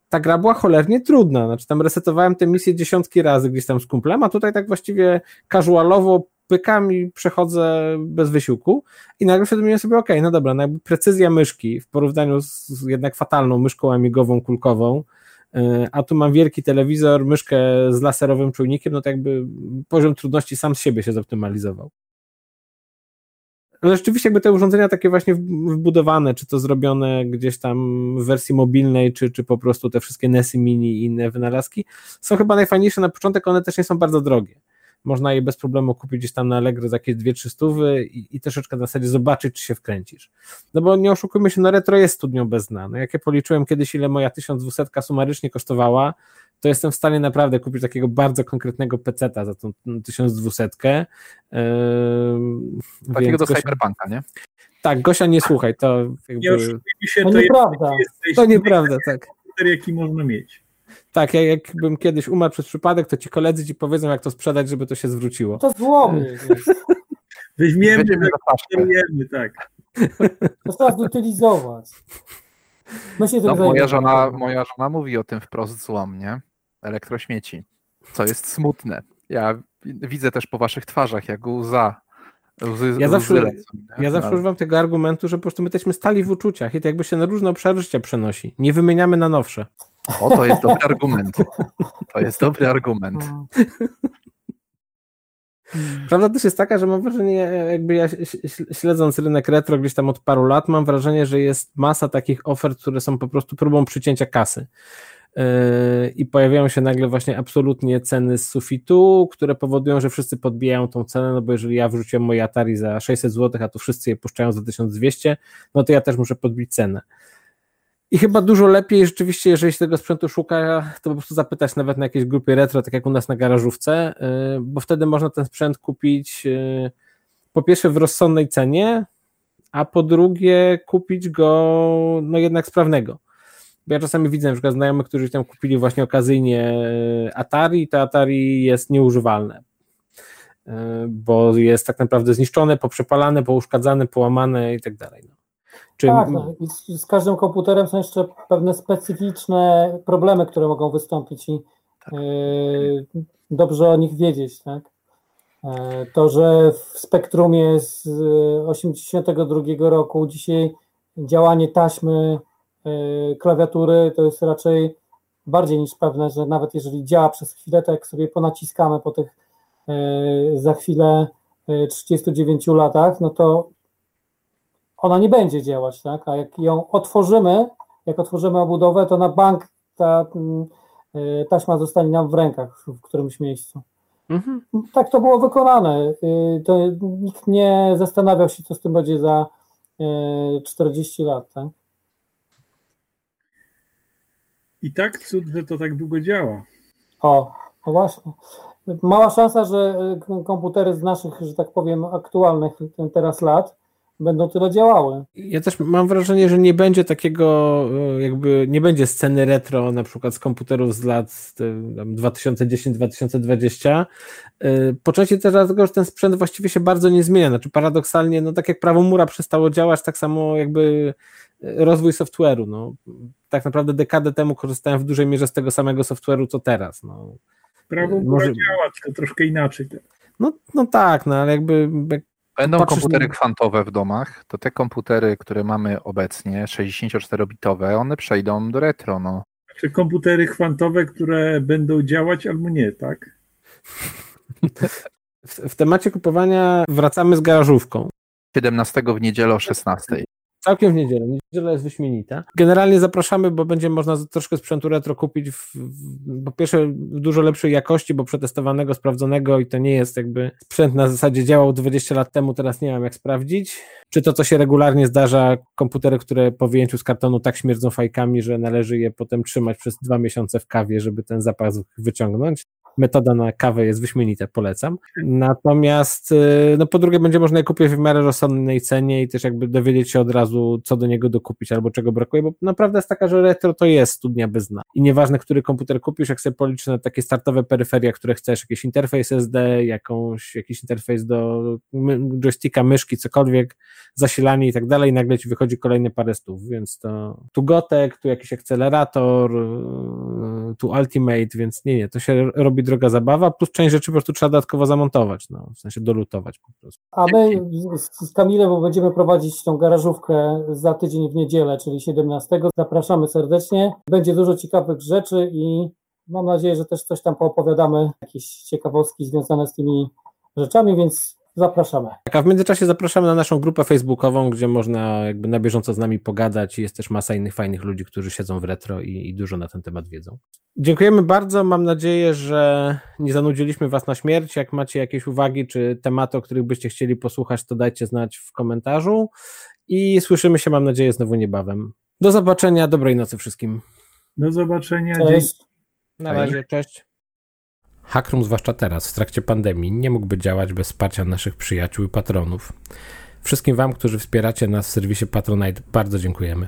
ta gra była cholernie trudna, znaczy tam resetowałem tę misję dziesiątki razy gdzieś tam z kumplem, a tutaj tak właściwie casualowo pykami przechodzę bez wysiłku i nagle świadomiłem sobie, ok, no dobra, no jakby precyzja myszki w porównaniu z jednak fatalną myszką amigową, kulkową, e, a tu mam wielki telewizor, myszkę z laserowym czujnikiem, no to jakby poziom trudności sam z siebie się zoptymalizował. Ale rzeczywiście jakby te urządzenia takie właśnie wbudowane, czy to zrobione gdzieś tam w wersji mobilnej, czy, czy po prostu te wszystkie Nesy Mini i inne wynalazki, są chyba najfajniejsze na początek, one też nie są bardzo drogie można je bez problemu kupić gdzieś tam na Allegro za jakieś 2-3 stówy i, i troszeczkę na zasadzie zobaczyć, czy się wkręcisz. No bo nie oszukujmy się, no retro jest studnią bez dna. No jak ja policzyłem kiedyś, ile moja 1200 sumarycznie kosztowała, to jestem w stanie naprawdę kupić takiego bardzo konkretnego peceta za tą 1200. Yy, takiego do Gosia... Cyberpunka, nie? Tak, Gosia, nie słuchaj, to jakby... Nie się, to, to nieprawda. To nieprawda, tak. Jaki można mieć. Tak, ja jakbym kiedyś umarł przez przypadek, to ci koledzy ci powiedzą, jak to sprzedać, żeby to się zwróciło. To złomy. Weźmiemy, weźmiemy, tak. To trzeba zutylizować. no, moja, żona, moja żona mówi o tym wprost złom, nie? Elektrośmieci. Co jest smutne. Ja widzę też po waszych twarzach, jak łza Łzy, ja zawsze, lecą, ja zawsze używam tego argumentu, że po prostu my jesteśmy stali w uczuciach i to jakby się na różne obszary życia przenosi. Nie wymieniamy na nowsze. O, to jest dobry argument. To jest dobry argument. Prawda też jest taka, że mam wrażenie, jakby ja śledząc rynek retro gdzieś tam od paru lat, mam wrażenie, że jest masa takich ofert, które są po prostu próbą przycięcia kasy. Yy, I pojawiają się nagle właśnie absolutnie ceny z sufitu, które powodują, że wszyscy podbijają tą cenę, no bo jeżeli ja wrzuciłem moje Atari za 600 zł, a tu wszyscy je puszczają za 1200, no to ja też muszę podbić cenę. I chyba dużo lepiej rzeczywiście, jeżeli się tego sprzętu szuka, to po prostu zapytać nawet na jakiejś grupie retro, tak jak u nas na garażówce, y, bo wtedy można ten sprzęt kupić y, po pierwsze w rozsądnej cenie, a po drugie kupić go no jednak sprawnego. Bo ja czasami widzę na przykład znajomych, którzy tam kupili właśnie okazyjnie y, Atari, to Atari jest nieużywalne. bo jest tak naprawdę zniszczone, poprzepalane, pouszkadzane, połamane i tak dalej. Czy... Tak, no, z każdym komputerem są jeszcze pewne specyficzne problemy, które mogą wystąpić i tak. yy, dobrze o nich wiedzieć, tak? E, to, że w spektrumie z 1982 roku dzisiaj działanie taśmy e, klawiatury to jest raczej bardziej niż pewne, że nawet jeżeli działa przez chwilę, to jak sobie ponaciskamy po tych e, za chwilę 39 latach, no to ona nie będzie działać, tak? A jak ją otworzymy, jak otworzymy obudowę, to na bank ta mm, taśma zostanie nam w rękach w którymś miejscu. Mhm. Tak to było wykonane. Y, to nikt nie zastanawiał się, co z tym będzie za 40 y, lat. Tak? I tak cud, że to tak długo działa. O, no właśnie. Mała szansa, że y, komputery z naszych, że tak powiem, aktualnych teraz lat będą tyle działały. Ja też mam wrażenie, że nie będzie takiego, e, jakby nie będzie sceny retro na przykład z komputerów z lat 2010-2020. E, po części też dlatego, że ten sprzęt właściwie się bardzo nie zmienia. Znaczy paradoksalnie, no tak jak prawo mura przestało działać, tak samo jakby rozwój software'u. No, tak naprawdę dekadę temu korzystałem w dużej mierze z tego samego software'u, co teraz. No. Prawo mura Może... działa, to troszkę inaczej. No, no tak, no ale jakby Będą komputery kwantowe w domach, to te komputery, które mamy obecnie, 64-bitowe, one przejdą do retro. No. Czy komputery kwantowe, które będą działać albo nie, tak? W, w temacie kupowania wracamy z garażówką. 17 w niedzielę o 16. Całkiem w niedzielę. Niedziela jest wyśmienita. Generalnie zapraszamy, bo będzie można troszkę sprzętu retro kupić w, w, po pierwsze w dużo lepszej jakości, bo przetestowanego, sprawdzonego i to nie jest jakby sprzęt na zasadzie działał 20 lat temu, teraz nie mam jak sprawdzić. Czy to, co się regularnie zdarza, komputery, które po wyjęciu z kartonu tak śmierdzą fajkami, że należy je potem trzymać przez dwa miesiące w kawie, żeby ten zapach wyciągnąć metoda na kawę jest wyśmienita, polecam. Natomiast, y, no po drugie, będzie można je kupić w miarę rozsądnej cenie i też jakby dowiedzieć się od razu, co do niego dokupić albo czego brakuje, bo naprawdę jest taka, że retro to jest studnia bez dna. I nieważne, który komputer kupisz, jak sobie policzysz na takie startowe peryferia, które chcesz, jakiś interfejs SD, jakąś, jakiś interfejs do joysticka, myszki, cokolwiek, zasilanie i tak dalej, nagle ci wychodzi kolejny parę stów, więc to tu gotek, tu jakiś akcelerator, tu ultimate, więc nie, nie, to się robi droga zabawa, plus część rzeczy po prostu trzeba dodatkowo zamontować, no, w sensie dolutować po prostu. A my z, z Kamilem, bo będziemy prowadzić tą garażówkę za tydzień w niedzielę, czyli 17. Zapraszamy serdecznie. Będzie dużo ciekawych rzeczy i mam nadzieję, że też coś tam poopowiadamy, jakieś ciekawostki związane z tymi rzeczami, więc Zapraszamy. Tak, a w międzyczasie zapraszamy na naszą grupę facebookową, gdzie można jakby na bieżąco z nami pogadać i jest też masa innych fajnych ludzi, którzy siedzą w retro i, i dużo na ten temat wiedzą. Dziękujemy bardzo. Mam nadzieję, że nie zanudziliśmy Was na śmierć. Jak macie jakieś uwagi czy tematy, o których byście chcieli posłuchać, to dajcie znać w komentarzu i słyszymy się, mam nadzieję, znowu niebawem. Do zobaczenia, dobrej nocy wszystkim. Do zobaczenia. Cześć. Na razie, cześć. Hackroom, zwłaszcza teraz, w trakcie pandemii, nie mógłby działać bez wsparcia naszych przyjaciół i patronów. Wszystkim Wam, którzy wspieracie nas w serwisie Patronite, bardzo dziękujemy.